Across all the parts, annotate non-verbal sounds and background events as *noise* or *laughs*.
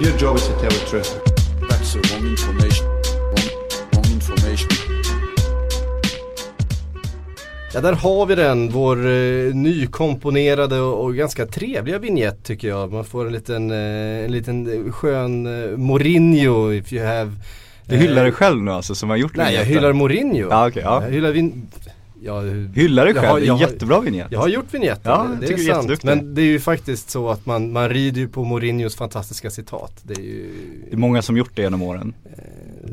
Your job is to tell the truth. That's the wrong information. Wrong, wrong information. Ja, där har vi den, vår eh, nykomponerade och, och ganska trevliga vignett tycker jag. Man får en liten, eh, en liten skön eh, Mourinho if you have Du hyllar dig själv nu alltså som har gjort Nej jag vignetten? hyllar Mourinho. Ja, okej, ja. Jag hyllar vin... Ja, Hyllar dig jag själv, har- är jag har- jättebra vignett. Jag har gjort vignetten, Ja, jag det är är sant. jätteduktig. Men det är ju faktiskt så att man, man rider ju på Mourinhos fantastiska citat. Det är ju Det är många som gjort det genom åren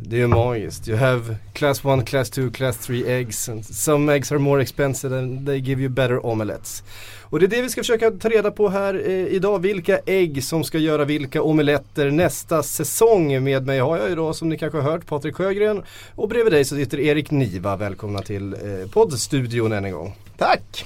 det är ju magiskt. You have class 1, class 2, class 3 eggs. And some eggs are more expensive and they give you better omelets. Och det är det vi ska försöka ta reda på här eh, idag. Vilka ägg som ska göra vilka omeletter nästa säsong. Med mig har jag idag som ni kanske har hört Patrik Sjögren. Och bredvid dig så sitter Erik Niva. Välkomna till eh, poddstudion än en gång. Tack!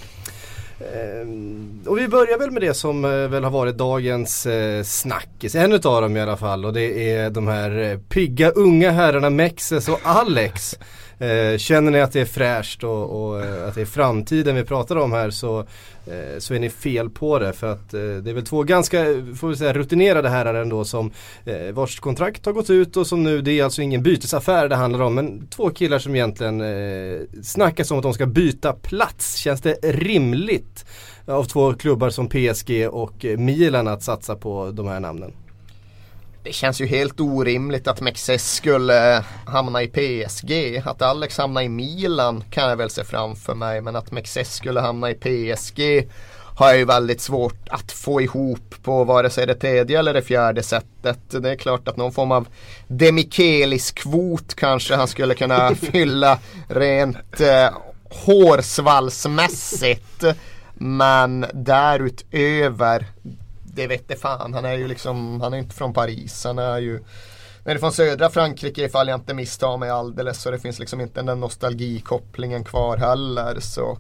Ehm, och vi börjar väl med det som eh, väl har varit dagens eh, snackis. En utav dem i alla fall och det är de här eh, pigga unga herrarna Mexes och Alex. Eh, känner ni att det är fräscht och, och eh, att det är framtiden vi pratar om här så, eh, så är ni fel på det. För att eh, det är väl två ganska får vi säga, rutinerade herrar ändå som eh, vars kontrakt har gått ut och som nu, det är alltså ingen bytesaffär det handlar om. Men två killar som egentligen eh, snackas om att de ska byta plats. Känns det rimligt av två klubbar som PSG och eh, Milan att satsa på de här namnen? Det känns ju helt orimligt att Mexes skulle hamna i PSG. Att Alex hamnar i Milan kan jag väl se framför mig. Men att Mexes skulle hamna i PSG har jag ju väldigt svårt att få ihop på vare sig det tredje eller det fjärde sättet. Det är klart att någon form av Demichelis-kvot kanske han skulle kunna *laughs* fylla rent eh, hårsvallsmässigt. Men därutöver, det vette fan. Han är ju liksom, han är inte från Paris. Han är ju är från södra Frankrike ifall jag inte misstar mig alldeles. Så det finns liksom inte den nostalgikopplingen kvar heller. Så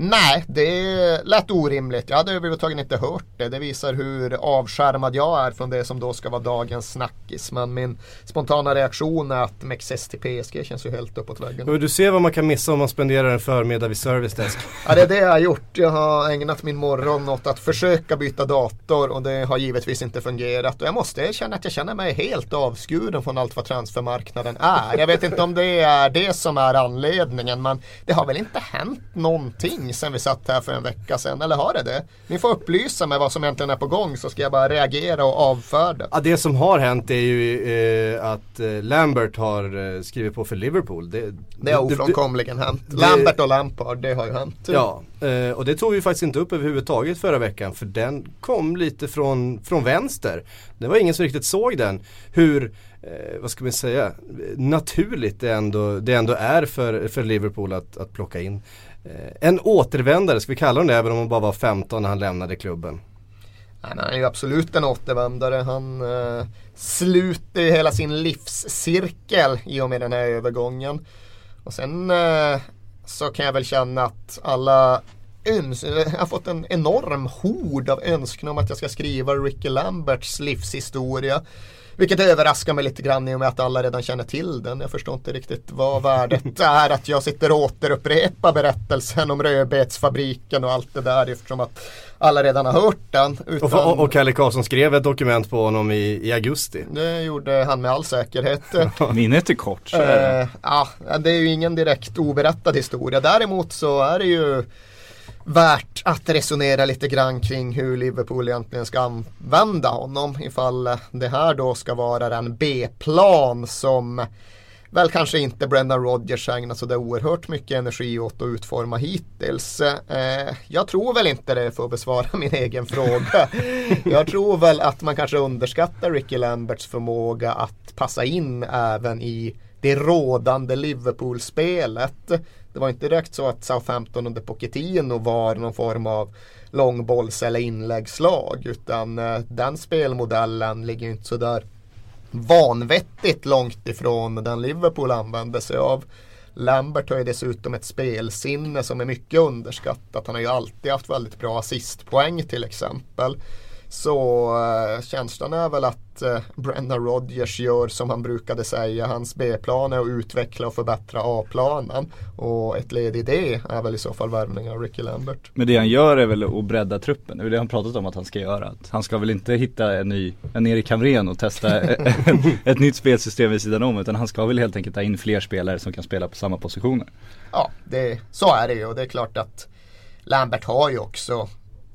Nej, det lät orimligt. Jag hade överhuvudtaget inte hört det. Det visar hur avskärmad jag är från det som då ska vara dagens snackis. Men min spontana reaktion är att Mexes till PSG känns ju helt uppåt väggen. Du ser vad man kan missa om man spenderar en förmiddag vid service desk. *laughs* Ja, det är det jag har gjort. Jag har ägnat min morgon åt att försöka byta dator och det har givetvis inte fungerat. Och jag måste erkänna att jag känner mig helt avskuren från allt vad transfermarknaden är. Jag vet inte om det är det som är anledningen men det har väl inte hänt någonting sen vi satt här för en vecka sedan, eller har det det? Ni får upplysa mig vad som egentligen är på gång så ska jag bara reagera och avfärda. Ja, det som har hänt är ju eh, att eh, Lambert har eh, skrivit på för Liverpool. Det, Det har ofrånkomligen hänt. Lambert och Lampard, det har ju hänt. Ja, eh, och det tog vi faktiskt inte upp överhuvudtaget förra veckan för den kom lite från, från vänster. Det var ingen som riktigt såg den. Hur, eh, vad ska man säga, naturligt det ändå, det ändå är för, för Liverpool att, att plocka in Eh, en återvändare, ska vi kalla honom det, även om han bara var 15 när han lämnade klubben. Nej, men han är ju absolut en återvändare. Han eh, sluter ju hela sin livscirkel i och med den här övergången. Och sen eh, så kan jag väl känna att alla öns- eh, jag har fått en enorm hord av önskan om att jag ska skriva Ricky Lamberts livshistoria. Vilket överraskar mig lite grann i och med att alla redan känner till den. Jag förstår inte riktigt vad värdet *laughs* är att jag sitter och återupprepar berättelsen om rödbetsfabriken och allt det där eftersom att alla redan har hört den. Utan... Och, och, och Kalle Karlsson skrev ett dokument på honom i, i augusti. Det gjorde han med all säkerhet. *laughs* Minnet är kort. Så är det. Eh, ja, det är ju ingen direkt oberättad historia. Däremot så är det ju värt att resonera lite grann kring hur Liverpool egentligen ska använda honom. Ifall det här då ska vara en B-plan som väl kanske inte Brendan Rodgers ägnat så där oerhört mycket energi åt att utforma hittills. Eh, jag tror väl inte det för att besvara min egen fråga. *laughs* Jag tror väl att man kanske underskattar Ricky Lamberts förmåga att passa in även i det rådande Liverpool-spelet. Det var inte direkt så att Southampton under Pochettino var någon form av långbolls eller inläggslag utan eh, den spelmodellen ligger inte sådär vanvettigt långt ifrån den Liverpool använde sig av. Lambert har ju dessutom ett spelsinne som är mycket underskattat. Han har ju alltid haft väldigt bra assistpoäng till exempel. Så uh, känslan är väl att uh, Brendan Rodgers gör som han brukade säga. Hans B-plan är att utveckla och förbättra A-planen. Och ett led i det är väl i så fall värvningen av Ricky Lambert. Men det han gör är väl att bredda truppen. Det är det han pratat om att han ska göra. Han ska väl inte hitta en ny, en Erik Hamrén och testa *laughs* ett, ett nytt spelsystem vid sidan om. Utan han ska väl helt enkelt ta in fler spelare som kan spela på samma positioner. Ja, det, så är det ju och det är klart att Lambert har ju också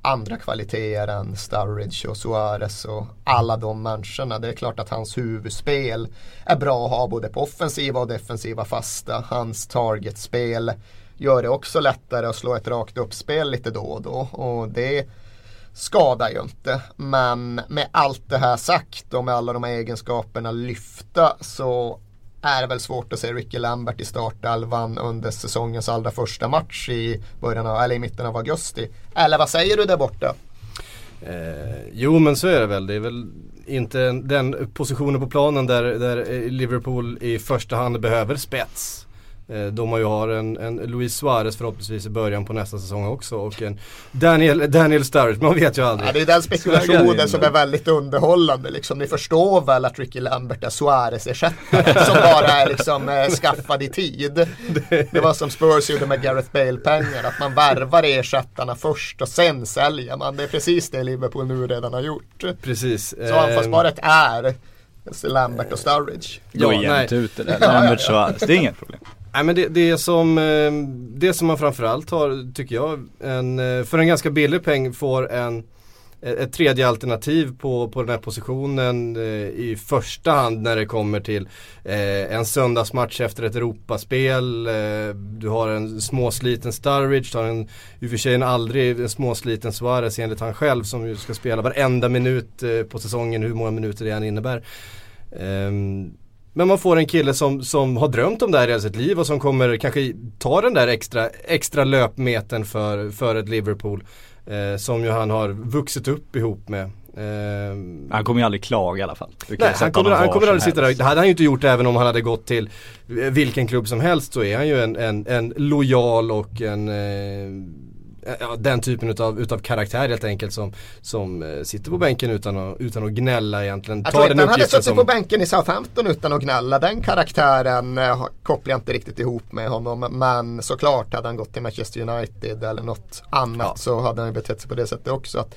andra kvaliteter än Sturridge och Suarez och alla de människorna. Det är klart att hans huvudspel är bra att ha både på offensiva och defensiva fasta. Hans targetspel gör det också lättare att slå ett rakt uppspel lite då och då. Och det skadar ju inte. Men med allt det här sagt och med alla de här egenskaperna lyfta så är det väl svårt att se Ricky Lambert i startelvan under säsongens allra första match i, början av, eller i mitten av augusti. Eller vad säger du där borta? Eh, jo men så är det väl. Det är väl inte den positionen på planen där, där eh, Liverpool i första hand behöver spets. Eh, de har ju har en, en Luis Suarez förhoppningsvis i början på nästa säsong också och en Daniel, Daniel Sturridge, man vet ju aldrig. Ja, det är den spekulationen som är väldigt underhållande liksom. Ni förstår väl att Ricky Lambert är Suarez-ersättare som bara är liksom eh, skaffad i tid. Det var som Spurs gjorde med Gareth Bale-pengar, att man värvar ersättarna först och sen säljer man. Det är precis det Liverpool nu redan har gjort. Precis. Så anfallsparet är Lambert och Sturridge. Ja, Gå jämnt ut det där. Lambert Suarez, det är inget problem. Nej men det, det, som, eh, det som man framförallt har, tycker jag, en, eh, för en ganska billig peng får en eh, ett tredje alternativ på, på den här positionen eh, i första hand när det kommer till eh, en söndagsmatch efter ett Europaspel. Eh, du har en småsliten Sturridge, du har en, i och för sig en aldrig en småsliten Suarez enligt han själv som ju ska spela varenda minut eh, på säsongen, hur många minuter det än innebär. Um, men man får en kille som, som har drömt om det här i hela sitt liv och som kommer kanske ta den där extra, extra löpmeten för, för ett Liverpool. Eh, som ju han har vuxit upp ihop med. Eh, han kommer ju aldrig klaga i alla fall. Nej, han kommer, han kommer aldrig sitta där. Det hade han ju inte gjort även om han hade gått till vilken klubb som helst så är han ju en, en, en lojal och en eh, ja, den typen utav, utav karaktär helt enkelt som, som eh, sitter på bänken utan att, utan att gnälla egentligen. Jag tror inte han hade suttit som... på bänken i Southampton utan att gnälla. Den karaktären eh, kopplar jag inte riktigt ihop med honom. Men såklart hade han gått till Manchester United eller något annat ja. så hade han betett sig på det sättet också. Att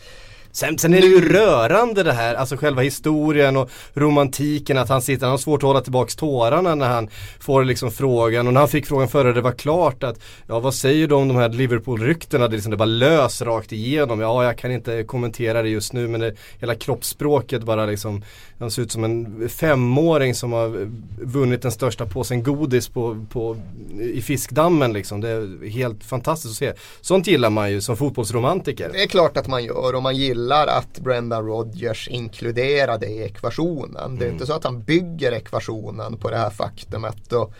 Sen, sen är det ju rörande det här, alltså själva historien och romantiken att han sitter, han har svårt att hålla tillbaks tårarna när han får liksom frågan och när han fick frågan före det var klart att ja vad säger du om de här Liverpool-ryktena, det, liksom, det bara lös rakt igenom. Ja jag kan inte kommentera det just nu men det, hela kroppsspråket bara liksom, han ser ut som en femåring som har vunnit den största påsen godis på, på, i fiskdammen liksom. Det är helt fantastiskt att se. Sånt gillar man ju som fotbollsromantiker. Det är klart att man gör och man gillar att Brendan Rodgers inkluderade i ekvationen. Det är mm. inte så att han bygger ekvationen på det här faktumet. Och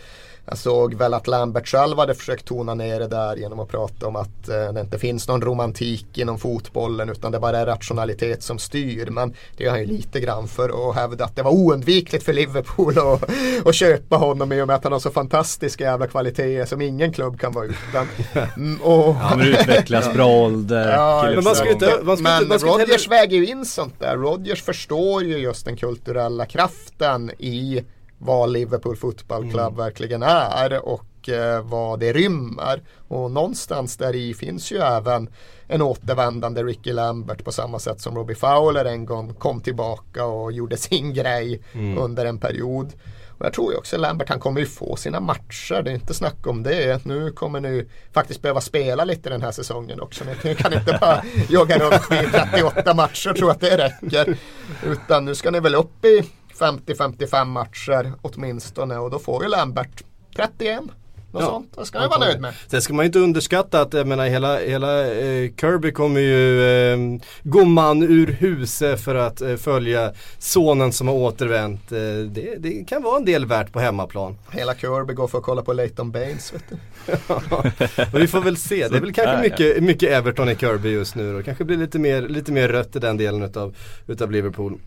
jag såg väl att Lambert själv hade försökt tona ner det där genom att prata om att eh, det inte finns någon romantik inom fotbollen utan det bara är rationalitet som styr. Men det gör han ju lite grann för att hävda att det var oundvikligt för Liverpool att, att köpa honom i och med att han har så fantastiska jävla kvaliteter som ingen klubb kan vara utan. Mm, och, han utvecklas bra ålder. Ja, men man ska inte, man ska men inte, man ska Rodgers heller... väger ju in sånt där. Rodgers förstår ju just den kulturella kraften i vad Liverpool Football Club mm. verkligen är och eh, vad det rymmer. Och någonstans där i finns ju även en återvändande Ricky Lambert på samma sätt som Robbie Fowler en gång kom tillbaka och gjorde sin grej mm. under en period. Och jag tror ju också Lambert han kommer ju få sina matcher. Det är inte snack om det. Nu kommer ni faktiskt behöva spela lite den här säsongen också. Ni kan inte bara jogga runt i 38 matcher och tro att det räcker. Utan nu ska ni väl upp i 50-55 matcher åtminstone och då får ju Lambert 31. Något Ja. sånt. Det ska jag vara nöjd med. Sen ska man ju inte underskatta att jag menar hela, hela eh, Kirby kommer ju eh, gå man ur huset för att eh, följa sonen som har återvänt. Eh, det, det kan vara en del värt på hemmaplan. Hela Kirby går för att kolla på Leighton Baines vet du. *laughs* Och vi får väl se. Det är väl kanske mycket, mycket Everton i Kirby just nu då. Kanske blir lite mer, lite mer rött i den delen utav, utav Liverpool.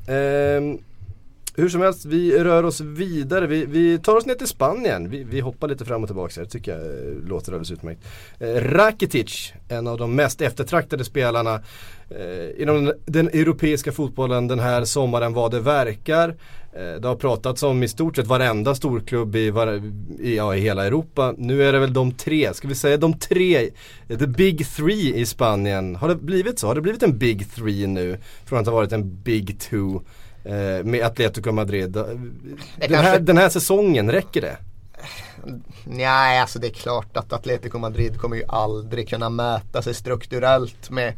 Hur som helst, vi rör oss vidare. Vi, vi tar oss ner till Spanien. Vi, vi hoppar lite fram och tillbaka här. Det tycker jag eh, låter alldeles utmärkt. Eh, Rakitic, en av de mest eftertraktade spelarna eh, inom den, den europeiska fotbollen den här sommaren vad det verkar. Eh, det har pratats om i stort sett varenda storklubb i, var, i, ja, i hela Europa. Nu är det väl de tre, ska vi säga de tre, the big three i Spanien. Har det blivit så? Har det blivit en big three nu? Från att ha varit en big two med Atletico Madrid. Den här, kanske- den här säsongen, räcker det? Nej, alltså det är klart att Atletico Madrid kommer ju aldrig kunna mäta sig strukturellt med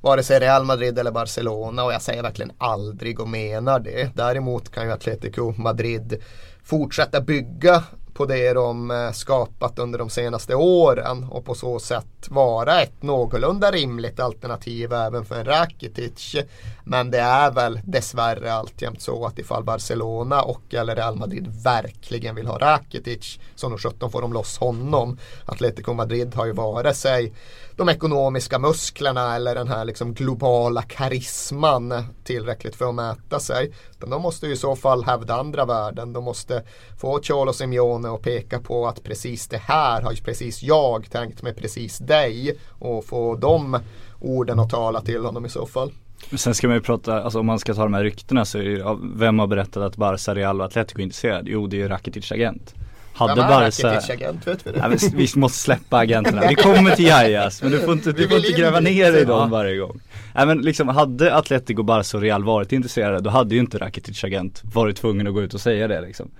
vare sig Real Madrid eller Barcelona och jag säger verkligen aldrig och menar det. Däremot kan ju Atletico Madrid fortsätta bygga på det de eh, skapat under de senaste åren och på så sätt vara ett någorlunda rimligt alternativ även för en Rakitic. Men det är väl dessvärre alltjämt så att ifall Barcelona och eller Real Madrid verkligen vill ha Rakitic så nog 17 får de loss honom. Atletico Madrid har ju vare sig de ekonomiska musklerna eller den här liksom globala karisman tillräckligt för att mäta sig. Utan de måste ju i så fall hävda andra värden. De måste få Cholo Simeone att peka på att precis det här har ju precis jag tänkt med precis dig och få de orden att tala till honom i så fall. Sen ska man ju prata, alltså om man ska ta de här ryktena så är det ju, vem har berättat att Barca, Real och Atletico är intresserade? Jo det är ju Rakitic agent. Hade Vem är Barca Rakitic agent? Vet vi det? Ja, vi, vi måste släppa agenterna. Vi kommer till Jajas men du får inte, du får inte in gräva ner dig i dem varje gång. Nej men liksom hade Atletico, Barca och Real varit intresserade då hade ju inte Rakitic agent varit tvungen att gå ut och säga det liksom.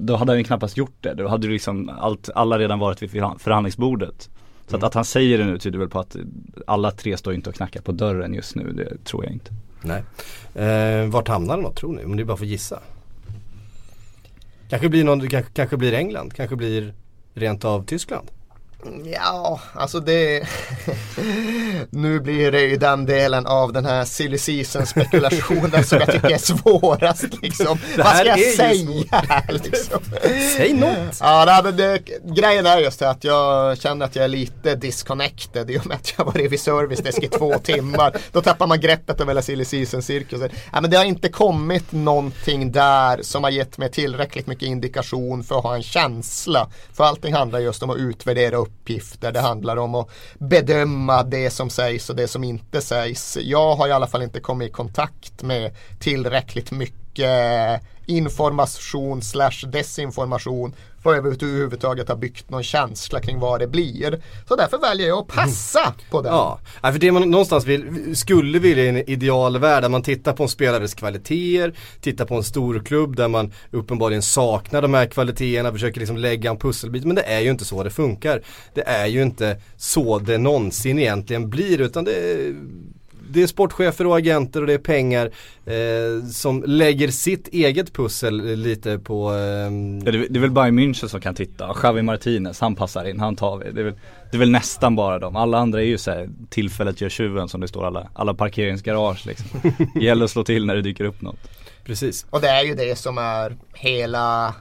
Då hade han ju knappast gjort det. Då hade ju liksom allt, alla redan varit vid förhand- förhandlingsbordet. Så att, att han säger det nu tyder väl på att alla tre står inte och knackar på dörren just nu, det tror jag inte. Nej. Eh, vart hamnar de då tror ni? Om ni bara får gissa. Kanske blir någon, kanske, kanske blir England, kanske blir rent av Tyskland. Ja, alltså det *laughs* Nu blir det ju den delen av den här silly season spekulationen som jag tycker är svårast liksom. *laughs* Vad ska jag säga liksom? *laughs* Säg något! Ja, nej, men det, grejen är just det att jag känner att jag är lite disconnected i och med att jag varit vid servicedesk i två timmar. Då tappar man greppet över hela silly season cirkusen. Ja, men det har inte kommit någonting där som har gett mig tillräckligt mycket indikation för att ha en känsla. För allting handlar just om att utvärdera uppgifter. Det handlar om att bedöma det som sägs och det som inte sägs. Jag har i alla fall inte kommit i kontakt med tillräckligt mycket information slash desinformation för att överhuvudtaget ha byggt någon känsla kring vad det blir. Så därför väljer jag att passa på den. Ja, ja, för det man någonstans vill, skulle vilja i en idealvärld där man tittar på en spelares kvaliteter, tittar på en stor klubb där man uppenbarligen saknar de här kvaliteterna, försöker liksom lägga en pusselbit. Men det är ju inte så det funkar. Det är ju inte så det någonsin egentligen blir utan det är det är sportchefer och agenter och det är pengar eh, som lägger sitt eget pussel lite på ehm, Ja, det, är- det är väl Bayern München som kan titta, Javi Martinez, han passar in, han tar vi. Det är väl, det är väl nästan bara dem. Alla andra är ju så här, tillfället gör tjuven som det står alla, alla parkeringsgarage liksom. *laughs* Gäller att slå till när det dyker upp något. Precis. Och det är ju det som är hela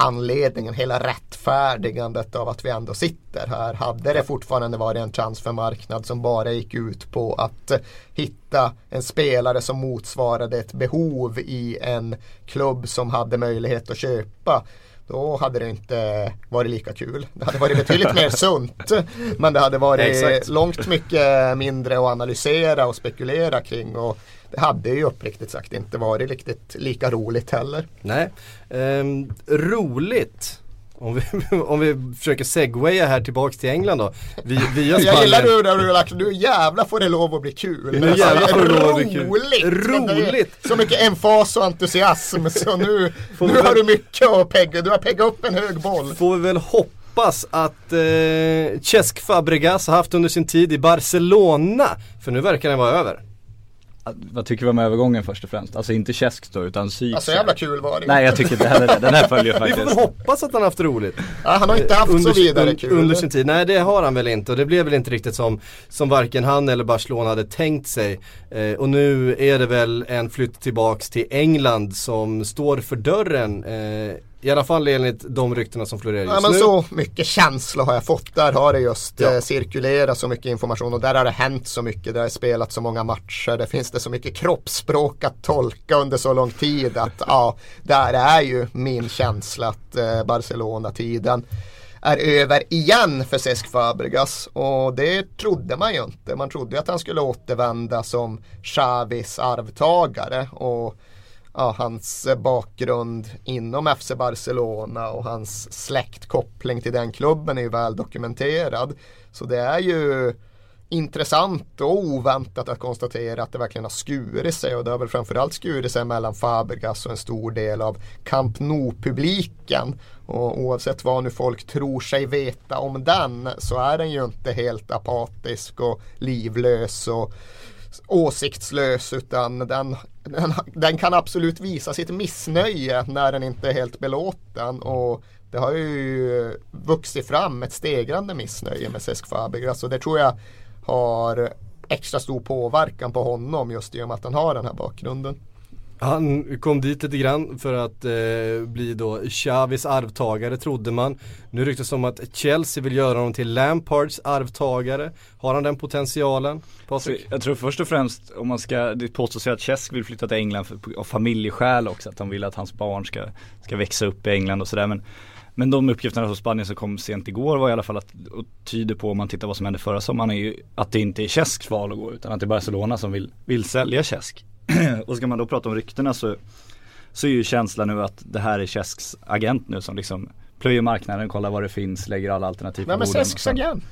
anledningen, hela rättfärdigandet av att vi ändå sitter här. Hade det fortfarande varit en transfermarknad som bara gick ut på att hitta en spelare som motsvarade ett behov i en klubb som hade möjlighet att köpa då hade det inte varit lika kul. Det hade varit betydligt mer sunt. Men det hade varit Exakt. långt mycket mindre att analysera och spekulera kring. Och det hade ju uppriktigt sagt inte varit riktigt lika roligt heller. Nej, ehm, roligt. Om vi, *laughs* om vi försöker segwaya här tillbaks till England då. Vi, via Jag gillar Spanien. nu när du har lagt, nu jävlar får det lov att bli kul. Nu jävlar får det lov att bli kul. Roligt! Så mycket emfas och entusiasm så nu, *laughs* Får nu har du mycket att pegga, du har peggat upp en hög boll. Får vi väl hoppas att eh, Cesc Fabregas har haft under sin tid i Barcelona. För nu verkar den vara över. Vad tycker vi om övergången först och främst? Alltså inte Käsk då utan Syk. Alltså jävla kul var det Nej jag tycker inte heller det, den här följer *laughs* Vi får väl faktiskt. hoppas att han haft roligt. Ja, han har inte haft under, så vidare kul. Under sin tid. Nej det har han väl inte och det blev väl inte riktigt som, som varken han eller Barcelona hade tänkt sig. Eh, och nu är det väl en flytt tillbaks till England som står för dörren. Eh, I alla fall enligt de ryktena som florerar just Ja men nu. så mycket känsla har jag fått. Där har det just Ja. eh, cirkulerat så mycket information och där har det hänt så mycket. Där har spelat så många matcher. Det finns det så mycket kroppsspråk att tolka under så lång tid att ja, där är ju min känsla att eh, Barcelona-tiden är över igen för Cesc Fabregas och det trodde man ju inte. Man trodde att han skulle återvända som Xavis arvtagare och ja, hans bakgrund inom FC Barcelona och hans släktkoppling till den klubben är ju väl dokumenterad. Så det är ju intressant och oväntat att konstatera att det verkligen har skurit sig och det har väl framförallt skurit sig mellan Fabregas och en stor del av Camp Nou-publiken. Och oavsett vad nu folk tror sig veta om den så är den ju inte helt apatisk och livlös och åsiktslös utan den, den, den kan absolut visa sitt missnöje när den inte är helt belåten och det har ju vuxit fram ett stegrande missnöje med Cesc Fabregas och det tror jag har extra stor påverkan på honom just i och med att han har den här bakgrunden. Han kom dit lite grann för att eh, bli då Chavis arvtagare trodde man. Nu ryktas det om att Chelsea vill göra honom till Lampards arvtagare. Har han den potentialen? Patrik? Alltså, jag tror först och främst om man ska, det påstås ju att Chesk vill flytta till England för, av familjeskäl också. Att han vill att hans barn ska, ska växa upp i England och sådär. Men, men de uppgifterna från Spanien som kom sent igår var i alla fall att, och tyder på om man tittar vad som hände förra sommaren är ju att det inte är Chesks val att gå utan att det är Barcelona som vill, vill sälja Chesk. *clears throat* och ska man då prata om ryktena så, så är ju känslan nu att det här är Cesks agent nu som liksom plöjer marknaden, kollar vad det finns, lägger alla alternativ på Vem är Cesks sen- agent?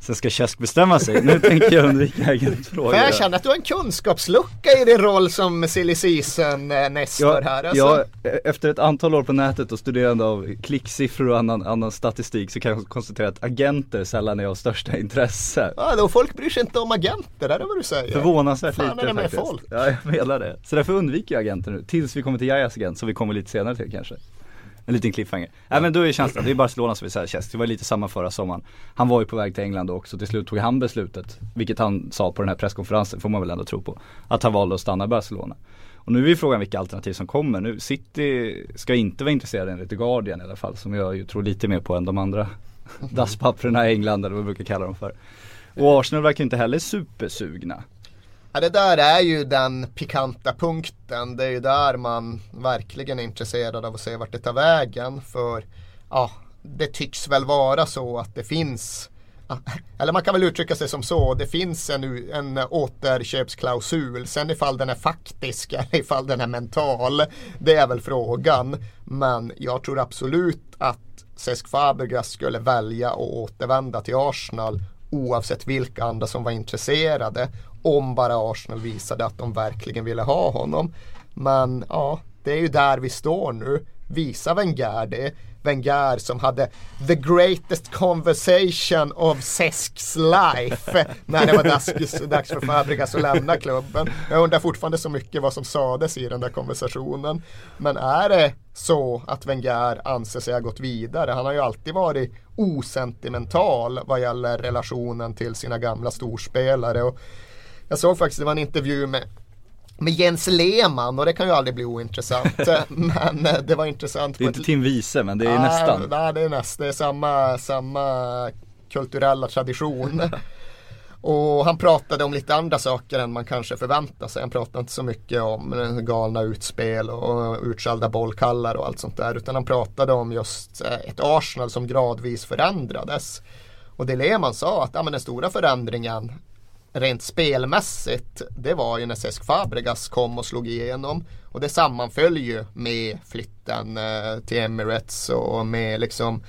Sen ska Cesk bestämma sig. Nu tänker jag undvika agentfrågor. För jag känner att du har en kunskapslucka i din roll som silly season eh, Nestor här. Alltså. ja, efter ett antal år på nätet och studerande av klicksiffror och annan, annan statistik så kan jag konstatera att agenter sällan är av största intresse. Ja, då folk bryr sig inte om agenter, det är vad du säger. Förvånansvärt Fan, lite är det med faktiskt. folk? Ja, jag menar det. Så därför undviker jag agenter nu, tills vi kommer till Jajas agent, som vi kommer lite senare till kanske. En liten cliffhanger. Nej men då är känslan, det är Barcelona som säga Chess. Det var lite samma förra sommaren. Han var ju på väg till England då också, till slut tog han beslutet, vilket han sa på den här presskonferensen, får man väl ändå tro på. Att han valde att stanna i Barcelona. Och nu är ju frågan vilka alternativ som kommer. Nu, City ska inte vara intresserade enligt The Guardian i alla fall, som jag ju tror lite mer på än de andra *laughs* dasspapperna i England eller vad vi brukar kalla dem för. Och Arsenal verkar inte heller supersugna. Ja, det där är ju den pikanta punkten. Det är ju där man verkligen är intresserad av att se vart det tar vägen. För ja, det tycks väl vara så att det finns *laughs* eller man kan väl uttrycka sig som så. Det finns en, en återköpsklausul. Sen ifall den är faktisk *laughs* eller ifall den är mental. Det är väl frågan. Men jag tror absolut att Cesc Fabregas skulle välja att återvända till Arsenal oavsett vilka andra som var intresserade om bara Arsenal visade att de verkligen ville ha honom. Men ja, det är ju där vi står nu. Visa Wenger det. Wenger som hade the greatest conversation of Cesks life *laughs* när det var dags, dags för Fabregas att lämna klubben. Jag undrar fortfarande så mycket vad som sades i den där konversationen. Men är det så att Wenger anser sig ha gått vidare? Han har ju alltid varit osentimental vad gäller relationen till sina gamla storspelare. Och jag såg faktiskt, det var en intervju med med Jens Lehmann och det kan ju aldrig bli ointressant. *laughs* men eh, det var intressant. Det är inte ett- Tim Wiese men det är Nej, nästan. Nej, det är nästan. Det är samma, samma kulturella tradition. *laughs* Och han pratade om lite andra saker än man kanske förväntar sig. Han pratade inte så mycket om eh, galna utspel och utskällda bollkallar och allt sånt där. Utan han pratade om just eh, ett Arsenal som gradvis förändrades. Och det Lehmann sa att ja, men den stora förändringen rent spelmässigt det var ju när Cesc Fabregas kom och slog igenom. Och det sammanföll ju med flytten eh, till Emirates och med liksom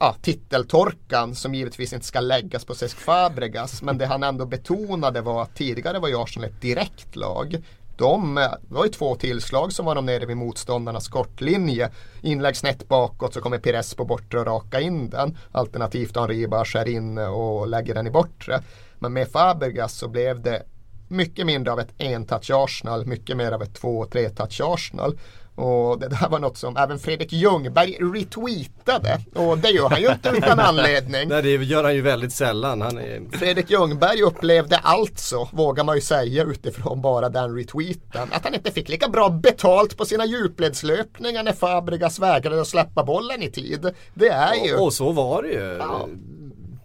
ja, titeltorkan som givetvis inte ska läggas på Cesc Fabregas. Men det han ändå betonade var att tidigare var ju Arsenal ett direkt lag de eh, det var ju två tillslag som var de nere vid motståndarnas kortlinje. Inlägg snett bakåt så kommer Pires på bortre och raka in den. Alternativt Henri bara skär in och lägger den i bortre. Men med Fabregas så blev det mycket mindre av ett en-touch Arsenal, mycket mer av ett två-tre touch Arsenal. Och det där var något som även Fredrik Ljungberg retweetade. Och det gör han ju inte utan *laughs* anledning. Nej det gör han ju väldigt sällan. Är... Fredrik Ljungberg upplevde alltså, vågar man ju säga utifrån bara den retweeten, att han inte fick lika bra betalt på sina djupledslöpningar när Fabregas vägrade att släppa bollen i tid. Det är ju... Och, och så var det ju. Ja.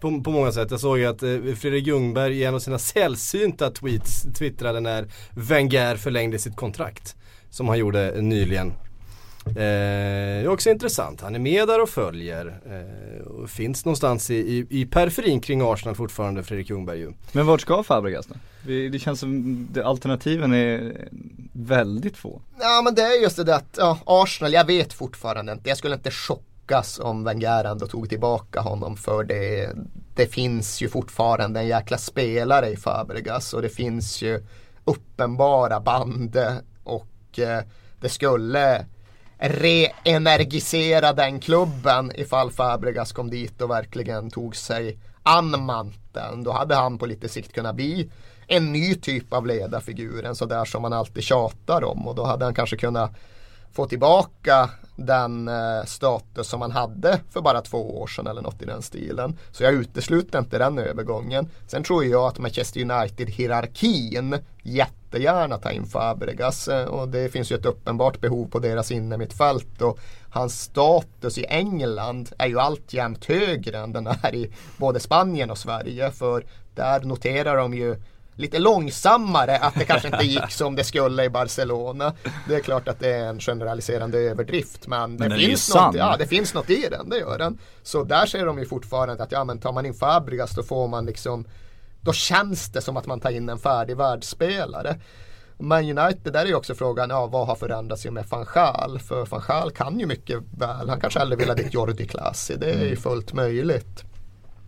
På, på många sätt. Jag såg ju att eh, Fredrik Ljungberg i en av sina sällsynta tweets twittrade när Wenger förlängde sitt kontrakt. Som han gjorde nyligen. Eh, det är också intressant. Han är med där och följer. Eh, och finns någonstans i, i, i periferin kring Arsenal fortfarande, Fredrik Ljungberg ju. Men vart ska Fabregas då? Vi- Det känns som det, alternativen är väldigt få. Ja men det är just det där att ja, Arsenal, jag vet fortfarande inte. Jag skulle inte chockas om Wenger ändå tog tillbaka honom för det. Det finns ju fortfarande en jäkla spelare i Fabregas och det finns ju uppenbara band eh, Eh, det skulle reenergisera den klubben ifall Fabregas kom dit och verkligen tog sig an manteln. Då hade han på lite sikt kunnat bli en ny typ av ledarfigur, en sådär som man alltid tjatar om och då hade han kanske kunnat få tillbaka den eh, status som han hade för bara två år sedan eller något i den stilen. Så jag utesluter inte den övergången. Sen tror jag att Manchester United-hierarkin jättegärna tar in Fabregas eh, och det finns ju ett uppenbart behov på deras innermittfält och hans status i England är ju alltjämt högre än den är i både Spanien och Sverige för där noterar de ju lite långsammare att det kanske inte gick som det skulle i Barcelona. Det är klart att det är en generaliserande överdrift men, Men det, finns något, ja, det finns något i den, det gör den. Så där ser de ju fortfarande att ja men tar man in Fabregas då får man liksom då känns det som att man tar in en färdig världsspelare. Man United, där är ju också frågan, ja vad har förändrats med van Gaal? För van Gaal kan ju mycket väl, han kanske hellre vill ha dit Jordi Klasi, det är ju fullt möjligt.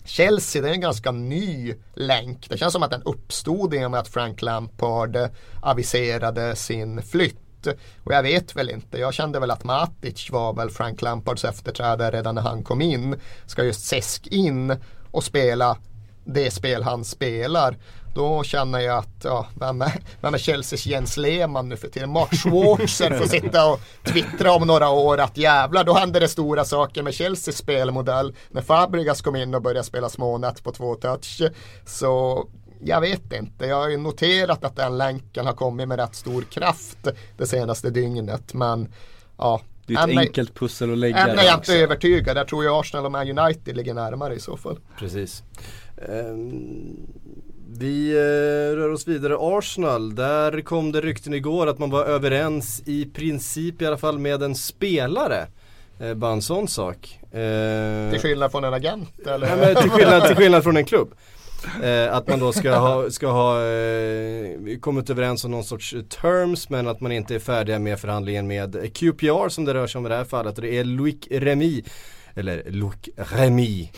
Chelsea det är en ganska ny länk. Det känns som att den uppstod i och med att Frank Lampard aviserade sin flytt. Och jag vet väl inte, jag kände väl att Matic var väl Frank Lampards efterträdare redan när han kom in. Ska just Sesk in och spela det spel han spelar. Då känner jag att, ja, vem är, vem är Chelseas Jens Lehmann nu för tiden? Mark Schwarzer får sitta och twittra om några år att jävlar, då händer det stora saker med Chelseas spelmodell. När Fabregas kom in och började spela smånät på två touch. Så jag vet inte, jag har ju noterat att den länken har kommit med rätt stor kraft det senaste dygnet. Men ja, Det är ett enkelt pussel att lägga än är jag inte övertygad. Jag tror ju Arsenal och Man United ligger närmare i så fall. Precis. Ehm, vi eh, rör oss vidare. Arsenal, där kom det rykten igår att man var överens i princip i alla fall med en spelare. Eh, bara en sån sak. Eh, Till skillnad från en agent eller? Nej, men till, skillnad, till *laughs* skillnad från en klubb. Eh, att man då ska ha, ska ha eh, kommit överens om någon sorts terms men att man inte är färdiga med förhandlingen med QPR som det rör sig om i det här fallet. Och det är Loic Remy, eller Loic Remy.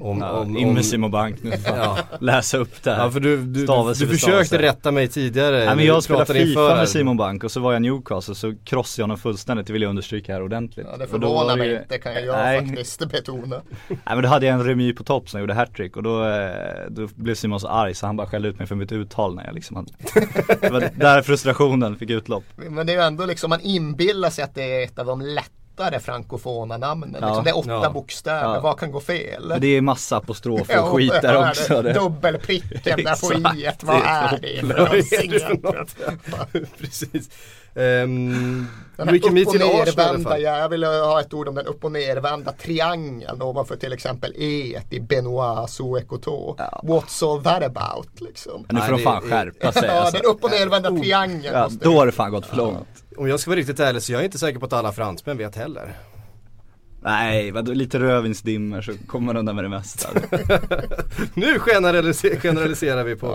Om, Ja, om, in om- med Simon Bank nu, fan. *laughs* Ja. läsa upp det här. Ja för du, du, du, Stavelse du för försökte stavelse. rätta mig tidigare. Nej men jag spelade FIFA med Simon Bank och så var jag Newcastle så krossade jag honom fullständigt, det vill jag understryka här ordentligt. Ja, det förvånar mig ju- inte kan jag Nej. faktiskt betona. Nej men då hade jag en remy på topp som jag gjorde hattrick och då, eh, då blev Simon så arg så han bara skällde ut mig för mitt uttal när jag liksom hade *laughs* Det var där frustrationen fick utlopp. Men det är ju ändå liksom, man inbillar sig att det är ett av de lättare frankofona namnen. Ja. Liksom, det är åtta Ja. bokstäver, Ja. vad kan gå fel? Det är massa apostrofer och skit det där är också. det. Det. Dubbelpricken där på i vad är det för Vad är det för något? *laughs* *laughs* Precis. Um, Den här upp och nervända, jag vill ha ett ord om den upp och nervända triangeln ovanför till exempel E i Benoit Souekoto. Ja. What's all that about liksom? Nu får Nej, de fan det- skärpa sig *laughs* Ja, alltså. den upp och nervända triangeln ja, Då har det fan gått för långt. Om jag ska vara riktigt ärlig så jag är inte säker på att alla fransmän vet heller. Nej, vadå, lite rödvinsdimmer så kommer man undan med det mesta. *laughs* Nu generaliser- generaliserar vi på,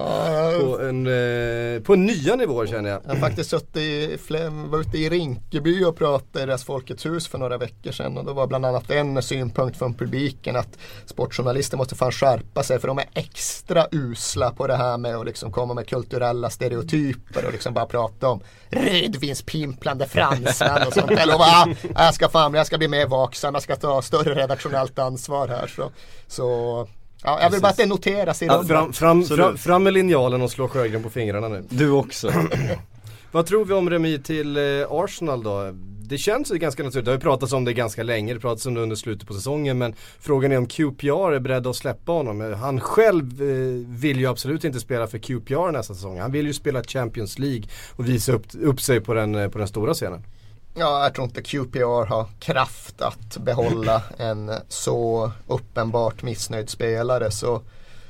på, en, eh, på nya nivåer känner jag. Jag har faktiskt suttit i, flem- var ute i Rinkeby och pratade i deras Folkets hus för några veckor sedan och då var bland annat en synpunkt från publiken att sportjournalister måste fan skärpa sig för de är extra usla på det här med att liksom komma med kulturella stereotyper och liksom bara prata om rödvinspimplande fransmän och sånt. Jag lovar, ah, jag ska fan, jag ska bli mer vaksam, jag ska ta större redaktionellt ansvar här. Så, så Ja, jag vill bara att det noteras i Ja, fram, fram, fram, fram med linjalen och slå Sjögren på fingrarna nu. Du också. *clears throat* Vad tror vi om remis till eh, Arsenal då? Det känns ju ganska naturligt, det har ju pratats om det ganska länge, det pratats om det under slutet på säsongen men frågan är om QPR är beredda att släppa honom. Han själv eh, vill ju absolut inte spela för QPR nästa säsong. Han vill ju spela Champions League och visa upp, upp sig på den, eh, på den stora scenen. Ja, jag tror inte QPR har kraft att behålla en så uppenbart missnöjd spelare. Så,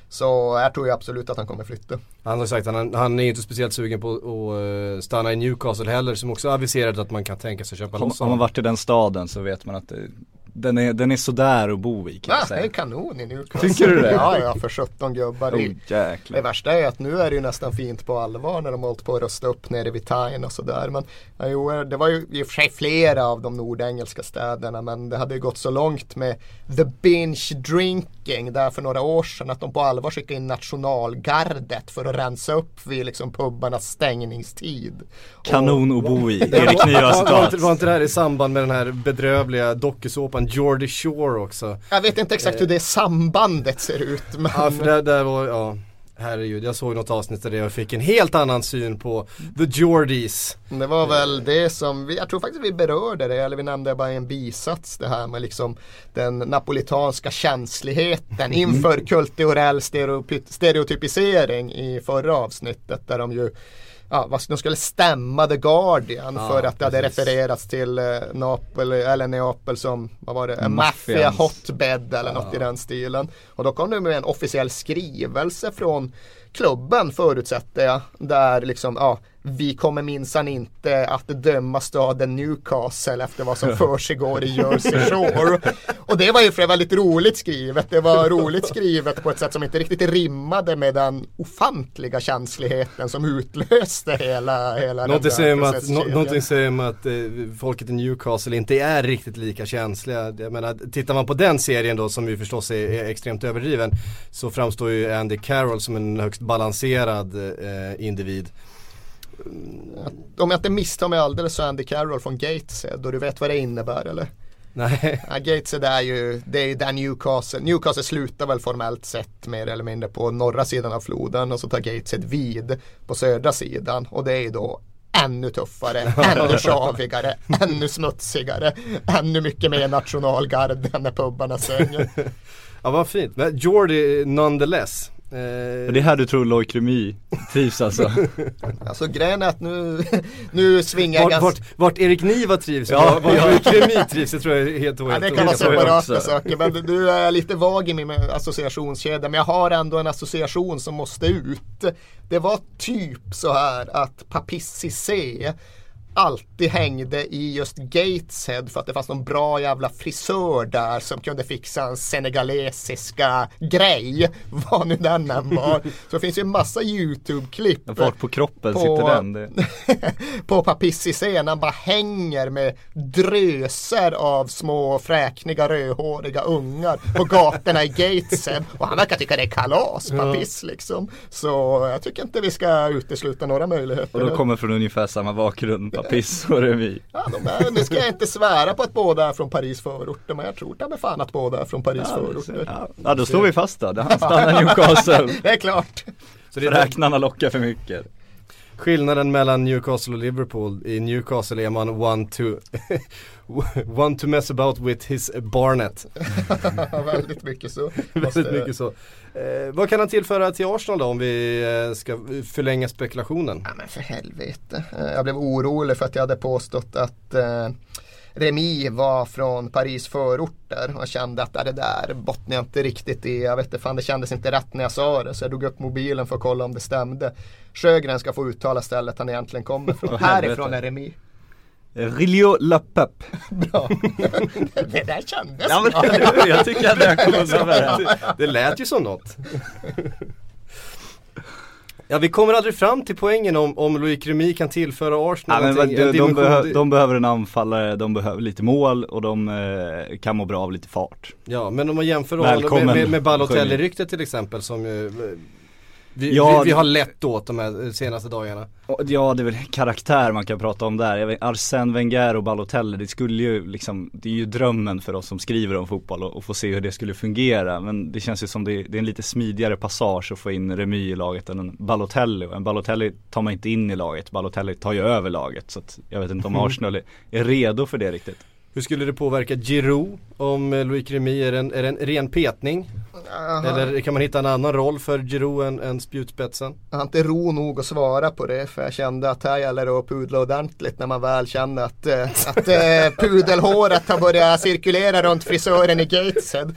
så jag tror ju absolut att han kommer flytta. Han har sagt att han, han är inte speciellt sugen på att eh, stanna i Newcastle heller som också aviserat att man kan tänka sig köpa Har, loss har man varit i den staden så vet man att det, den, är, den är sådär att bo i kan Ja, jag det är säga. kanon i Newcastle. Tycker du det? Ja, ja, för 17 gubbar. Oh. Det värsta är att nu är det ju nästan fint på allvar när de har hållit på att rösta upp nere vid Tyne och sådär. Men ja, jo, det var ju i och för sig flera av de nordengelska städerna men det hade ju gått så långt med the binge drinking där för några år sedan att de på allvar skickade in nationalgardet för att rensa upp vid liksom pubbarnas stängningstid. Kanon att bo i, *laughs* Det Erik var, citat. inte, var inte det här i samband med den här bedrövliga dokusåpan Geordie Shore också? Jag vet inte exakt hur det sambandet ser ut men Ja för där, där var, ja Herregud, jag såg något avsnitt där jag fick en helt annan syn på The Geordies. Det var väl det som, vi, jag tror faktiskt vi berörde det, eller vi nämnde bara en bisats det här med liksom den napolitanska känsligheten inför kulturell stereotypisering i förra avsnittet där de ju Ja, vad- de skulle stämma The Guardian Ja, för att det hade precis. refererats till eh, Napoli, eller Neapel som, vad var det, en maffia hotbed eller något i den stilen. Och då kom det med en officiell skrivelse från klubben förutsätter jag. Där liksom, ja, vi kommer minsann inte att döma staden Newcastle efter vad som *laughs* försiggår i Jersey Shore. Och det var ju för det var lite roligt skrivet. Det var roligt skrivet på ett sätt som inte riktigt rimmade med den ofantliga känsligheten som utlöste hela, hela Någonting den säger där att, processkedjan. någonting säger mig att eh, folket i Newcastle inte är riktigt lika känsliga. Jag menar, tittar man på den serien då som ju förstås är, är extremt överdriven så framstår ju Andy Carroll som en högst balanserad eh, individ. Om jag inte misstar mig alldeles så är Andy Carroll från Gateshead och du vet vad det innebär eller? Nej, Ja, Gateshead är ju, det är ju där Newcastle, Newcastle slutar väl formellt sett mer eller mindre på norra sidan av floden och så tar Gateshead vid på södra sidan och det är ju då ännu tuffare, *laughs* ännu tjavigare, ännu smutsigare, ännu mycket mer nationalgarde när pubbarna svänger. *laughs* ja vad fint. Men Jordi nonetheless. Eh, Det är här du tror Loic Remy trivs alltså. *laughs* Alltså grejen är att nu, *laughs* nu svingar jag vart, ganska vart, vart Erik Niva trivs Ja, vart ja. Loic Remy trivs, det tror jag är helt och Ja, det kan vara separata saker men nu är jag lite vag i min associationskedja men jag har ändå en association som måste ut. Det var typ så här att Papissi C alltid hängde i just Gateshead för att det fanns någon bra jävla frisör där som kunde fixa en senegalesiska grej. *laughs* Vad nu den än var. Så det finns ju en massa YouTube-klipp Vart på kroppen På- sitter den? Det, *laughs* på Papissi scen. Han bara hänger med dröser av små fräkniga rödhåriga ungar på gatorna i Gateshead. Och han verkar tycka det är kalas, Papiss liksom. Så jag tycker inte vi ska utesluta några möjligheter. och de kommer från ungefär samma bakgrund, Papiss och Remy. Ja, de är, nu ska jag inte svära på att båda är från Paris förorter, men jag tror ta mig fan att båda är från Paris förorter. Ja, ja, då står vi fast då. Han stannar *laughs* Newcastle. Det är klart. Så det är Räknarna lockar för mycket. Skillnaden mellan Newcastle och Liverpool, i Newcastle är man one to, *laughs* one to mess about with his Barnet. *laughs* Väldigt mycket så. Väldigt mycket så. Eh, vad kan han tillföra till Arsenal då om vi eh, ska förlänga spekulationen? Ja men för helvete. Eh, Jag blev orolig för att jag hade påstått att eh, Remi var från Paris förorter och kände att ja, det där bottnar jag inte riktigt i. Jag vet inte, fan det kändes inte rätt när jag sa det så jag drog upp mobilen för att kolla om det stämde. Sjögren ska få uttala stället han egentligen kommer från. Härifrån är Remi. Rilio La Pep. *laughs* Bra. *laughs* det där kändes Ja men bra. jag tycker att jag kom undan med det. *laughs* Det lät ju som något. Ja vi kommer aldrig fram till poängen om, om Loic Remy kan tillföra Arsenal Ja, men de, de, behö, de behöver en anfallare, de behöver lite mål och de eh, kan må bra av lite fart. Ja men om man jämför honom med, med, med. Balotelli-ryktet till exempel som ju, eh, vi, Ja, vi, vi har lätt åt de här senaste dagarna. Ja det är väl karaktär man kan prata om där. Vet, Arsène Wenger och Balotelli, det skulle ju liksom, det är ju drömmen för oss som skriver om fotboll och, och få se hur det skulle fungera. Men det känns ju som det, det är en lite smidigare passage att få in Remy i laget än en Balotelli. Och en Balotelli tar man inte in i laget, Balotelli tar ju över laget. Så att jag vet inte om Arsenal är, är redo för det riktigt. Hur skulle det påverka Giroud om eh, Loic Remy är en, är en ren petning? Eller kan man hitta en annan roll för Giroud än, än spjutspetsen? Jag har inte ro nog att svara på det för jag kände att här gäller det att pudla ordentligt när man väl känner att, eh, att eh, pudelhåret har börjat cirkulera runt frisören i Gateshead.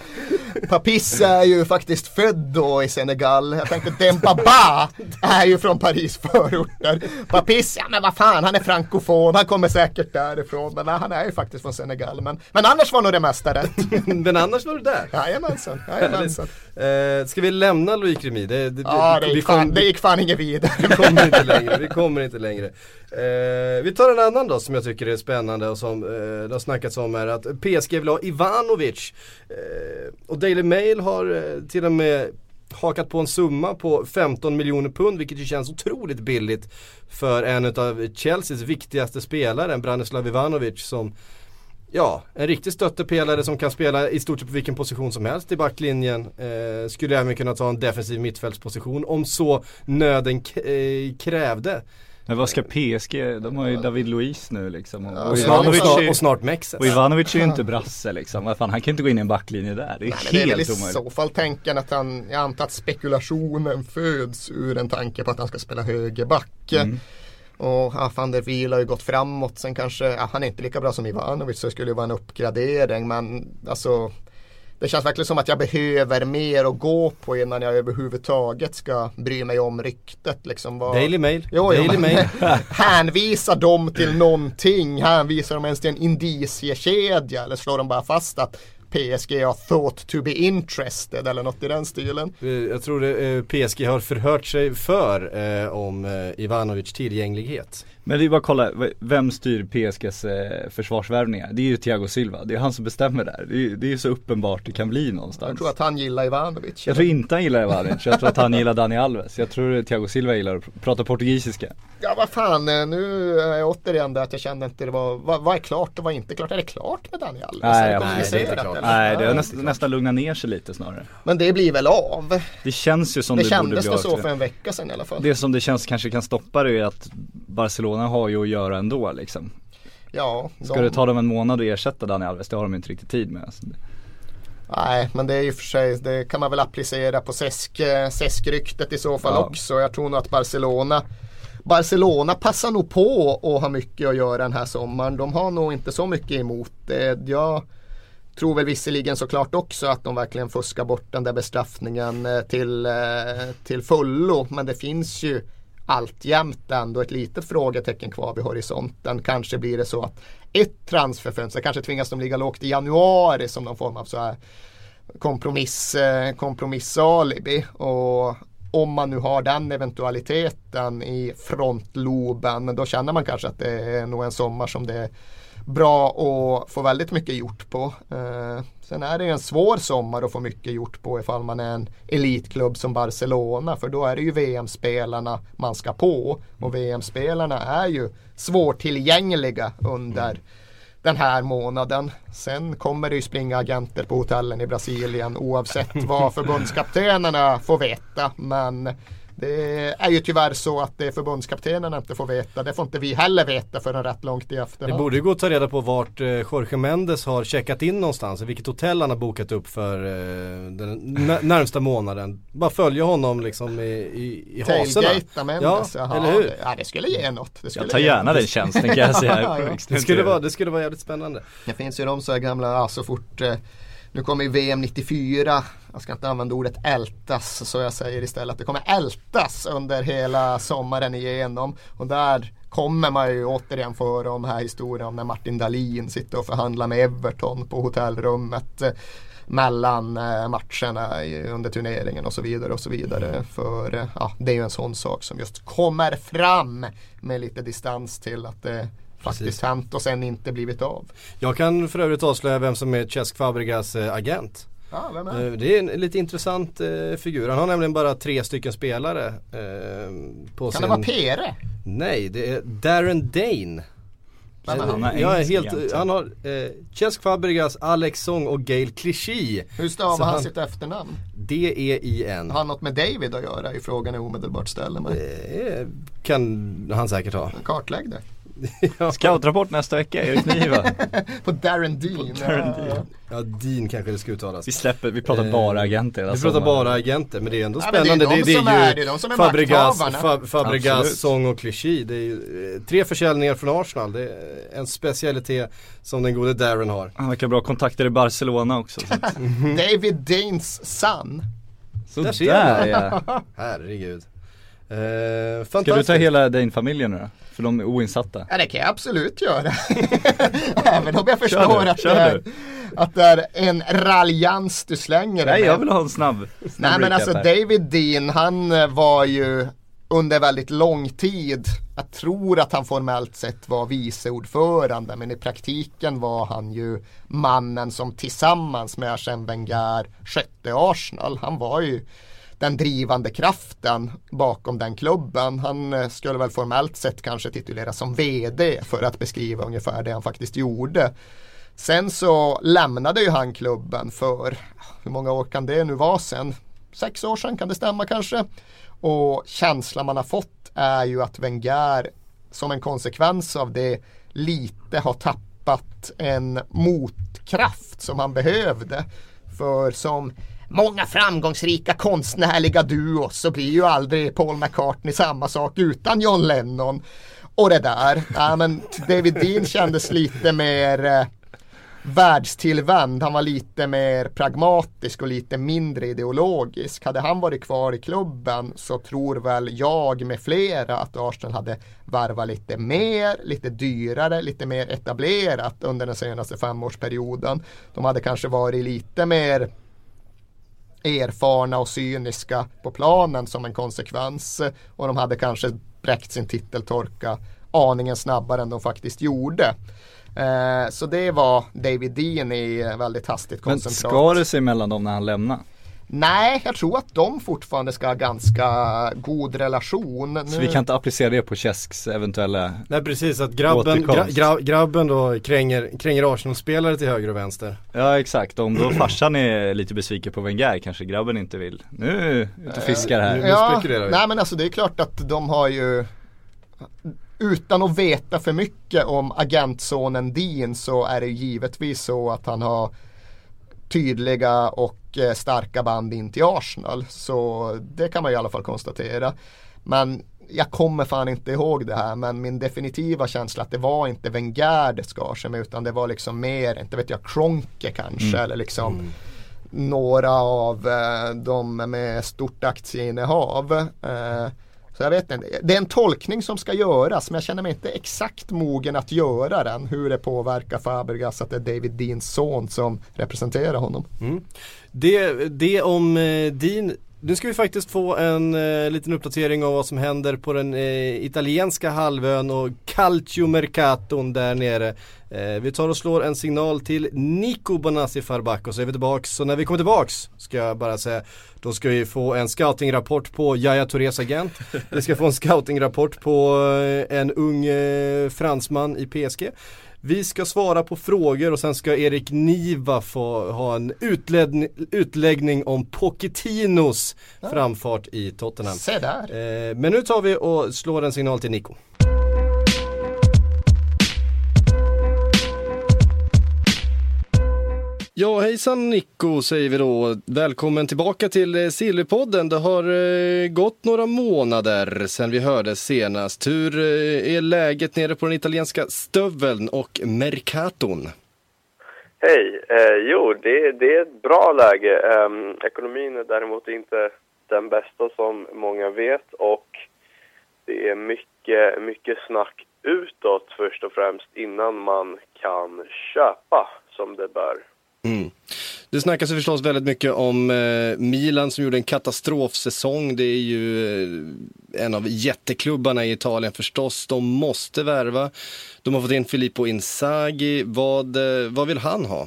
Papis är ju faktiskt född då i Senegal. Jag tänkte Dembaba är ju från Paris förorter. Papis, ja men vad fan han är frankofon, han kommer säkert därifrån. Men nej, han är ju faktiskt från Senegal. Men, men annars var nog det mesta rätt. *laughs* Men annars var du där. Jajamensan, *laughs* jajamensan. Eh, ska vi lämna Loic Remy? Det, det, Ja det vi gick, kom- fan, det gick fan inget vidare. Vi kommer inte längre, vi kommer inte längre. Eh, vi tar en annan då som jag tycker är spännande och som eh, det har snackats om här att PSG vill ha Ivanovic. Eh, och Daily Mail har eh, till och med hakat på en summa på 15 miljoner pund vilket ju känns otroligt billigt för en av Chelseas viktigaste spelare, Branislav Ivanovic som Ja, en riktig stöttepelare som kan spela i stort sett på vilken position som helst i backlinjen. Eh, skulle även kunna ta en defensiv mittfältsposition om så nöden k- eh, krävde. Men vad ska PSG, de har ju David Luiz nu liksom. Och, och, Och och Ivanovic, är, och snart Mexes. och Ivanovic är ju inte brasse liksom. Vad fan, han kan inte gå in i en backlinje där. Det är Nej, men det är väl i helt omöjligt. så fall tänken att han, jag antar att spekulationen föds ur en tanke på att han ska spela högerback. Mm. Och ja, van der Wiel har ju gått framåt. Sen kanske, ja, han är inte lika bra som Ivanovic så det skulle ju vara en uppgradering. Men alltså det känns verkligen som att jag behöver mer att gå på innan jag överhuvudtaget ska bry mig om ryktet. Liksom. Vad... Daily Mail. Jo, jo, Daily men- Mail. *laughs* Hänvisar de till någonting? Hänvisar de ens till en indiciekedja? Eller slår de bara fast att PSG har thought to be interested eller något i den stilen? Eh, jag tror det, eh, PSG har förhört sig för eh, om eh, Ivanovic tillgänglighet. Men det är bara att kolla, vem styr PSGs eh, försvarsvärvningar? Det är ju Thiago Silva, det är han som bestämmer där. Det är, ju- det är ju så uppenbart det kan bli någonstans. Jag tror att han gillar Ivanovic. Jag tror inte han gillar Ivanovic, jag tror att han gillar Dani Alves. Jag tror att Thiago Silva gillar att pr- prata portugisiska. Ja vad fan, eh, nu är jag återigen där att jag kände inte det var, vad, vad är klart och vad är inte klart? Är det klart med Daniel Alves? Nej, kommunicerat, nej, det är inte klart. eller? Nej, det har näst, nästan lugnat ner sig lite snarare. Men det blir väl av? Det känns ju som det det, borde kändes bli det av. så tror för en vecka sedan i alla fall. Det som det känns kanske kan stoppa det är att Barcelona har ju att göra ändå liksom. ja, Ska de- det ta dem en månad att ersätta Dani Alves? Det har de inte riktigt tid med. Alltså. Nej, men det är ju för sig, det kan man väl applicera på eh, Cesc-ryktet i så fall Ja. också. Jag tror nog att Barcelona Barcelona passar nog på att ha mycket att göra den här sommaren. De har nog inte så mycket emot det. Jag tror väl visserligen såklart också att de verkligen fuskar bort den där bestraffningen eh, till, eh, till fullo. Men det finns ju alltjämt ändå ett litet frågetecken kvar vid horisonten. Kanske blir det så att ett transferfönster, kanske tvingas de ligga lågt i januari som någon form av så här kompromiss, eh, kompromissalibi. Och om man nu har den eventualiteten i frontloben då känner man kanske att det är nog en sommar som det är bra att få väldigt mycket gjort på. Eh, sen är det en svår sommar att få mycket gjort på ifall man är en elitklubb som Barcelona för då är det ju VM-spelarna man ska på och VM-spelarna är ju svårtillgängliga under den här månaden. Sen kommer det ju springa agenter på hotellen i Brasilien oavsett vad *laughs* förbundskaptenerna får veta. Men det är ju tyvärr så att det förbundskaptenerna inte får veta. Det får inte vi heller veta förrän rätt långt i Det efterhand. borde ju gå att ta reda på vart eh, Jorge Mendes har checkat in någonstans, vilket hotell han har bokat upp för eh, den nä- närmsta månaden. Bara följa honom liksom i, i, i hasorna. Tailgata Mendes. Ja, Jaha, eller hur? Det, ja, det skulle ge något. Det skulle Jag tar gärna något. den tjänsten kan jag säga. *laughs* Ja, ja. Det skulle, vara, det skulle vara jävligt spännande. Det finns ju de så här gamla, ja, så fort eh, nu kommer ju VM 94, jag ska inte använda ordet ältas så jag säger istället att det kommer ältas under hela sommaren igenom. Och där kommer man ju återigen få höra om här historien om när Martin Dahlin sitter och förhandlar med Everton på hotellrummet eh, mellan eh, matcherna under turneringen och så vidare och så vidare. För eh, ja, det är ju en sån sak som just kommer fram med lite distans till att det faktiskt hänt och sen inte blivit av. Jag kan för övrigt avslöja vem som är Cesc Fabregas eh, agent. Ja, vem är Eh, Det är en lite intressant eh, figur. Han har nämligen bara tre stycken spelare Kan sin... det vara Pere? Nej, det är Darren Dane. Är han? Är Jag är helt, han har eh, Cesc Fabregas, Alex Song och Gail Clichy. Hur stavar han, han- sitt efternamn? D-E-I-N. Har han något med David att göra? I frågan jag omedelbart ställer mig. Eh, kan han säkert ha. Kartlägg det. *laughs* Scoutrapport nästa vecka, Erik Niva. *laughs* På Darren Dean. Darren Dean. Ja, Dean kanske det ska uttalas. Vi släpper, vi pratar Eh, bara agenter Vi pratar bara agenter men det är ändå Ja, men det är spännande. de som är- det är de som är Fabregas, Fabregas. Song och Clichy. Det är ju eh, tre försäljningar från Arsenal. Det är en specialitet som den gode Darren har. Han verkar ha bra kontakter i Barcelona också. *laughs* David Deans son. så Där ser där ja. Herregud. Eh, Ska du ta hela Dane-familjen nu då? För de är oinsatta. Ja det kan jag absolut göra. *laughs* Även om jag förstår du, att, det är, att det är en raljans du slänger Nej jag vill ha en snabb, snabb Nej men alltså här. David Dean han eh, var ju under väldigt lång tid, jag tror att han formellt sett var viceordförande men i praktiken var han ju mannen som tillsammans med Arsène Wenger skötte Arsenal. Han var ju den drivande kraften bakom den klubben. Han eh, skulle väl formellt sett kanske tituleras som VD för att beskriva ungefär det han faktiskt gjorde. Sen så lämnade ju han klubben för, hur många år kan det nu vara sen? Sex år sedan kan det stämma kanske. Och känslan man har fått är ju att Wenger som en konsekvens av det lite har tappat en motkraft som han behövde. För som många framgångsrika konstnärliga duos så blir ju aldrig Paul McCartney samma sak utan John Lennon. Och det där, ja, men David Dean kändes lite mer eh, världstillvänd. Han var lite mer pragmatisk och lite mindre ideologisk. Hade han varit kvar i klubben så tror väl jag med flera att Arsenal hade varvat lite mer, lite dyrare, lite mer etablerat under den senaste femårsperioden. De hade kanske varit lite mer erfarna och cyniska på planen som en konsekvens. Och de hade kanske bräckt sin titeltorka aningen snabbare än de faktiskt gjorde. Eh, så det var David Dean i eh, väldigt hastigt Men koncentrat. ska det sig mellan dem när han lämnar? Nej, jag tror att de fortfarande ska ha ganska god relation. Så Nu- vi kan inte applicera det på Cesks eventuella Nej precis, att grabben, gra, grabben då kränger, kränger Arsenal-spelare till höger och vänster. Ja exakt, om då farsan är lite besviken på Wenger kanske grabben inte vill Nu ute och fiskar här nu Ja, vi. nej men alltså det är klart att de har ju utan att veta för mycket om agentsonen Dean så är det givetvis så att han har tydliga och eh, starka band in till Arsenal. Så det kan man i alla fall konstatera. Men jag kommer fan inte ihåg det här men min definitiva känsla att det var inte Wenger det skar sig med utan det var liksom mer, inte vet jag, Kronke kanske eller liksom några av eh, de med stort aktieinnehav. Eh, så jag vet inte, det är en tolkning som ska göras men jag känner mig inte exakt mogen att göra den. Hur det påverkar Fabregas att det är David Deans son som representerar honom. Mm. Det, det om eh, nu ska vi faktiskt få en eh, liten uppdatering av vad som händer på den eh, italienska halvön och Calciomercaton där nere. Eh, vi tar och slår en signal till Nico Bonassi Farback och så är vi tillbaks. Så när vi kommer tillbaks ska jag bara säga, då ska vi få en scoutingrapport på Yahya Tourés agent. Vi ska få en scoutingrapport på eh, en ung eh, fransman i PSG. Vi ska svara på frågor och sen ska Erik Niva få ha en utläggning, utläggning om Pochettinos framfart i Tottenham. Se där. Eh, men nu tar vi och slår en signal till Nico. Ja hejsan Nico säger vi då. Välkommen tillbaka till eh, Sillypodden. Det har eh, gått några månader sedan vi hördes senast. Hur eh, är läget nere på den italienska stöveln och Mercaton? Hej! Eh, jo, det, det är ett bra läge. Eh, ekonomin är däremot inte den bästa som många vet och det är mycket, mycket snack utåt först och främst innan man kan köpa som det bör. Mm. Det snackas ju förstås väldigt mycket om eh, Milan som gjorde en katastrofsäsong. Det är ju eh, en av jätteklubbarna i Italien förstås. De måste värva. De har fått in Filippo Inzaghi. Vad, eh, vad vill han ha?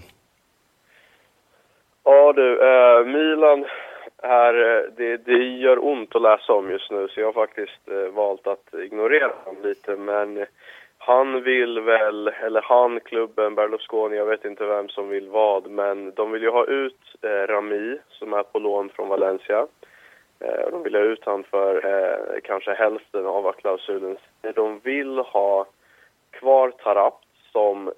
Ja, du, eh, Milan är, eh, det, det gör ont att läsa om just nu så jag har faktiskt eh, valt att ignorera honom lite men han vill väl, eller han, klubben, Berlusconi, jag vet inte vem som vill vad men de vill ju ha ut eh, Rami som är på lån från Valencia. Eh, de vill ha ut han för eh, kanske hälften av vad klausulen säger. De vill ha kvar Tarap som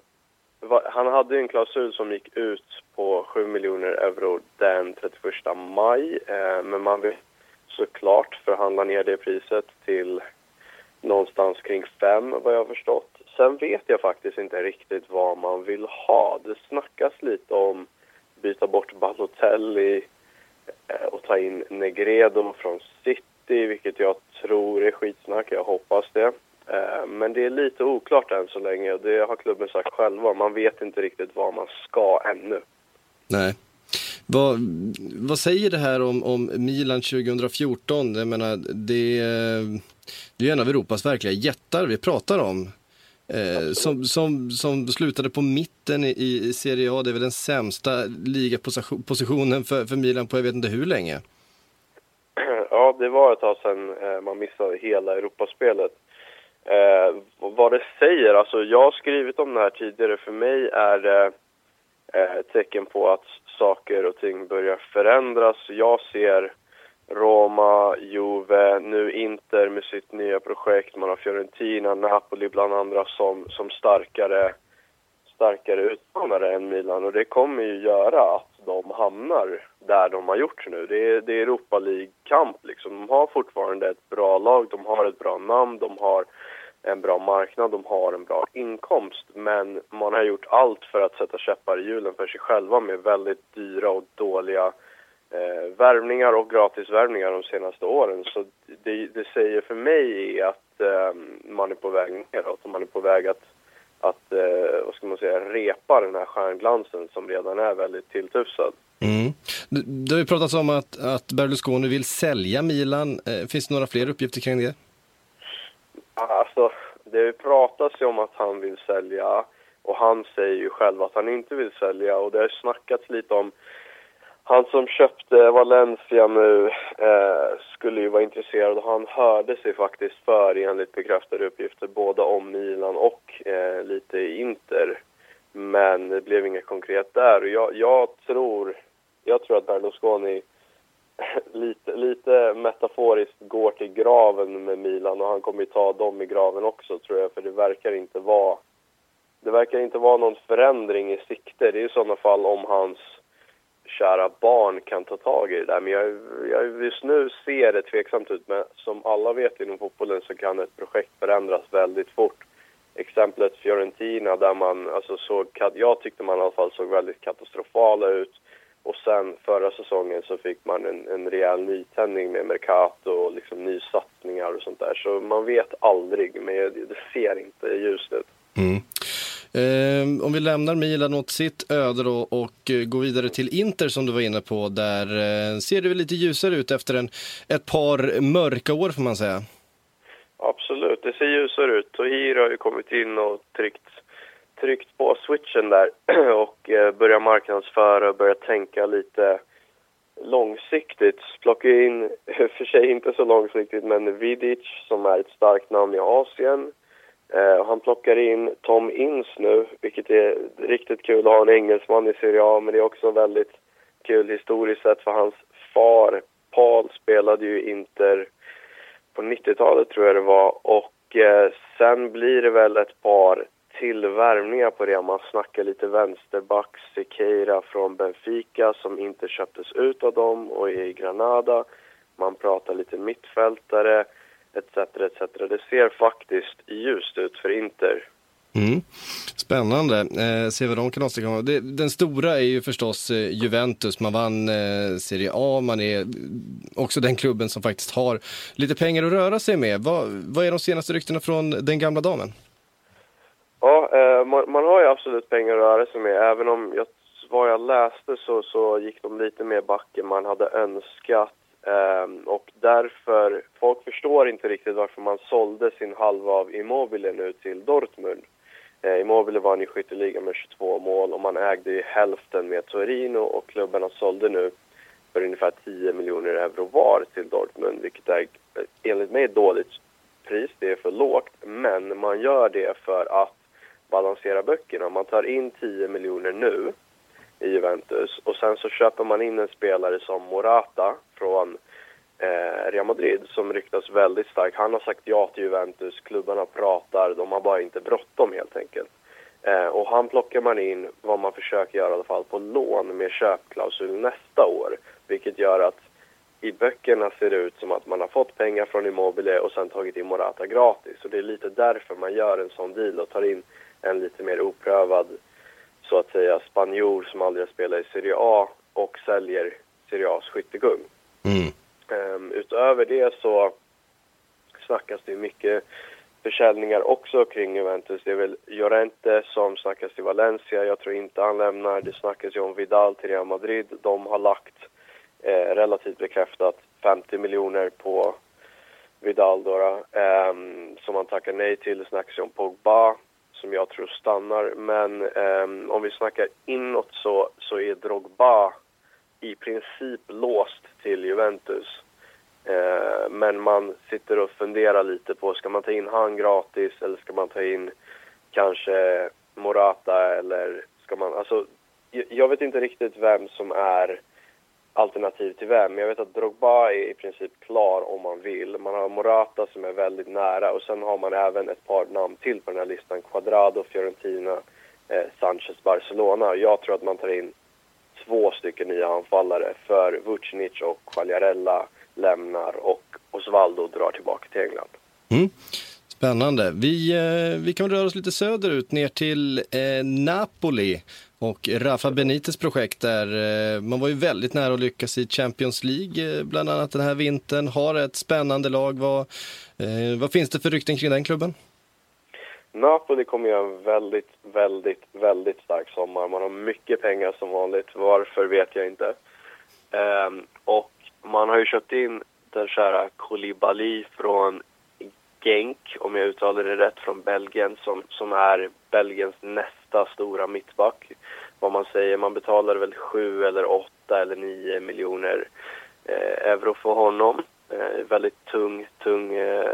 va- han hade en klausul som gick ut på 7 miljoner euro den 31 maj. Eh, men man vill såklart förhandla ner det priset till någonstans kring fem, vad jag har förstått. Sen vet jag faktiskt inte riktigt vad man vill ha. Det snackas lite om byta bort Balotelli eh, och ta in Negredo från City, vilket jag tror är skitsnack. Jag hoppas det. Eh, men det är lite oklart än så länge det har klubben sagt själva. Man vet inte riktigt vad man ska ännu. Nej. Vad, vad säger det här om, om Milan 2014? Jag menar, det, är- det är en av Europas verkliga jättar vi pratar om. Eh, som, som, som slutade på mitten i, i Serie A. Det är väl den sämsta ligapositionen för, för Milan på jag vet inte hur länge. Ja, det var ett tag sedan eh, man missade hela Europaspelet. Eh, vad det säger, alltså jag har skrivit om det här tidigare. För mig är det eh, ett tecken på att saker och ting börjar förändras. Jag ser Roma, Juve, nu Inter med sitt nya projekt. Man har Fiorentina, Napoli bland andra som, som starkare, starkare utmanare än Milan. Och det kommer ju göra att de hamnar där de har gjort nu. Det är, det är Europa League-kamp liksom. De har fortfarande ett bra lag, de har ett bra namn, de har en bra marknad, de har en bra inkomst. Men man har gjort allt för att sätta käppar i hjulen för sig själva med väldigt dyra och dåliga eh, värvningar och gratisvärvningar de senaste åren. Så det, det säger för mig är att eh, man är på väg neråt och man är på väg att, att eh, vad ska man säga, repa den här stjärnglansen som redan är väldigt tilltufsad. Mm. Det, har ju pratats om att, att Berlusconi vill sälja Milan. Eh, finns det några fler uppgifter kring det? Alltså, det pratas ju om att han vill sälja och han säger ju själv att han inte vill sälja och det har snackats lite om han som köpte Valencia nu eh, skulle ju vara intresserad och han hörde sig faktiskt för enligt bekräftade uppgifter både om Milan och eh, lite Inter. Men det blev inget konkret där och jag, jag tror jag tror att Berlusconi *laughs* lite, lite metaforiskt går till graven med Milan och han kommer ju ta dem i graven också tror jag för det verkar inte vara det verkar inte vara någon förändring i sikte. Det är i sådana fall om hans kära barn kan ta tag i det där. Men jag, jag just nu ser det tveksamt ut. Men som alla vet inom fotbollen så kan ett projekt förändras väldigt fort. Exemplet Fiorentina där man alltså såg, jag tyckte man i alla fall såg väldigt katastrofala ut. Och sen förra säsongen så fick man en, en rejäl nytändning med Mercato och liksom nysatsningar och sånt där. Så man vet aldrig, men det ser inte ljust ut. Mm. Eh, om vi lämnar Milan åt sitt öde då och eh, går vidare till Inter som du var inne på. Där eh, ser det väl lite ljusare ut efter en, ett par mörka år får man säga. Absolut, det ser ljusare ut. Tohir har ju kommit in och tryckt, tryckt på switchen där *clears throat* och eh, börjat marknadsföra och börjat tänka lite långsiktigt. Plocka in, *laughs* för sig inte så långsiktigt, men Vidic som är ett starkt namn i Asien. Eh, han plockar in Tom Ince nu, vilket är riktigt kul att ha en engelsman i Serie A, men det är också väldigt kul historiskt sett för hans far, Paul, spelade ju Inter på 90-talet tror jag det var och eh, sen blir det väl ett par till värvningar på det. Man snackar lite vänsterback, Sekeira från Benfica som inte köptes ut av dem och är i Granada. Man pratar lite mittfältare etc. etc. Det ser faktiskt ljust ut för Inter. Mm. Spännande, eh, se vad de kan åstadkomma. Den stora är ju förstås eh, Juventus, man vann eh, Serie A, man är också den klubben som faktiskt har lite pengar att röra sig med. Vad, vad är de senaste ryktena från den gamla damen? Ja, eh, man, man har ju absolut pengar att röra sig med. Även om jag, vad jag läste så, så gick de lite mer back än man hade önskat. Ehm, och därför, folk förstår inte riktigt varför man sålde sin halva av Immobile nu till Dortmund. Eh, Immobile vann ju skytteligan med 22 mål och man ägde ju hälften med Torino och klubbarna sålde nu för ungefär 10 miljoner euro var till Dortmund, vilket är enligt mig ett dåligt pris. Det är för lågt, men man gör det för att balansera böckerna. Man tar in 10 miljoner nu i Juventus och sen så köper man in en spelare som Morata från eh, Real Madrid som ryktas väldigt starkt. Han har sagt ja till Juventus, klubbarna pratar, de har bara inte bråttom helt enkelt. Eh, och han plockar man in, vad man försöker göra i alla fall, på lån med köpklausul nästa år. Vilket gör att i böckerna ser det ut som att man har fått pengar från Immobile och sen tagit in Morata gratis. Och det är lite därför man gör en sån deal och tar in en lite mer oprövad, så att säga, spanjor som aldrig har spelat i Serie A och säljer Serie A's skyttekung. Mm. Um, utöver det så snackas det mycket försäljningar också kring Juventus. Det är väl Llorente som snackas till Valencia. Jag tror inte han lämnar. Det snackas ju om Vidal till Real Madrid. De har lagt eh, relativt bekräftat 50 miljoner på Vidal då, um, som han tackar nej till. Det snackas ju om Pogba som jag tror stannar. Men eh, om vi snackar inåt så, så är Drogba i princip låst till Juventus. Eh, men man sitter och funderar lite på, ska man ta in han gratis eller ska man ta in kanske Morata eller ska man, alltså jag vet inte riktigt vem som är alternativ till vem. Men jag vet att Drogba är i princip klar om man vill. Man har Morata som är väldigt nära och sen har man även ett par namn till på den här listan. Quadrado, Fiorentina, eh, Sanchez, Barcelona. Jag tror att man tar in två stycken nya anfallare för Vucinic och Quagliarella lämnar och Osvaldo drar tillbaka till England. Mm. Spännande. Vi, eh, vi kan röra oss lite söderut ner till eh, Napoli och Rafa Benites projekt där. Eh, man var ju väldigt nära att lyckas i Champions League eh, bland annat den här vintern. Har ett spännande lag. Vad, eh, vad finns det för rykten kring den klubben? Napoli kommer göra en väldigt, väldigt, väldigt stark sommar. Man har mycket pengar som vanligt. Varför vet jag inte. Ehm, och man har ju köpt in den kära Koulibaly från Genk, om jag uttalar det rätt, från Belgien som, som är Belgiens nästa stora mittback. Vad man säger, man betalar väl sju eller åtta eller nio miljoner eh, euro för honom. Eh, väldigt tung, tung eh,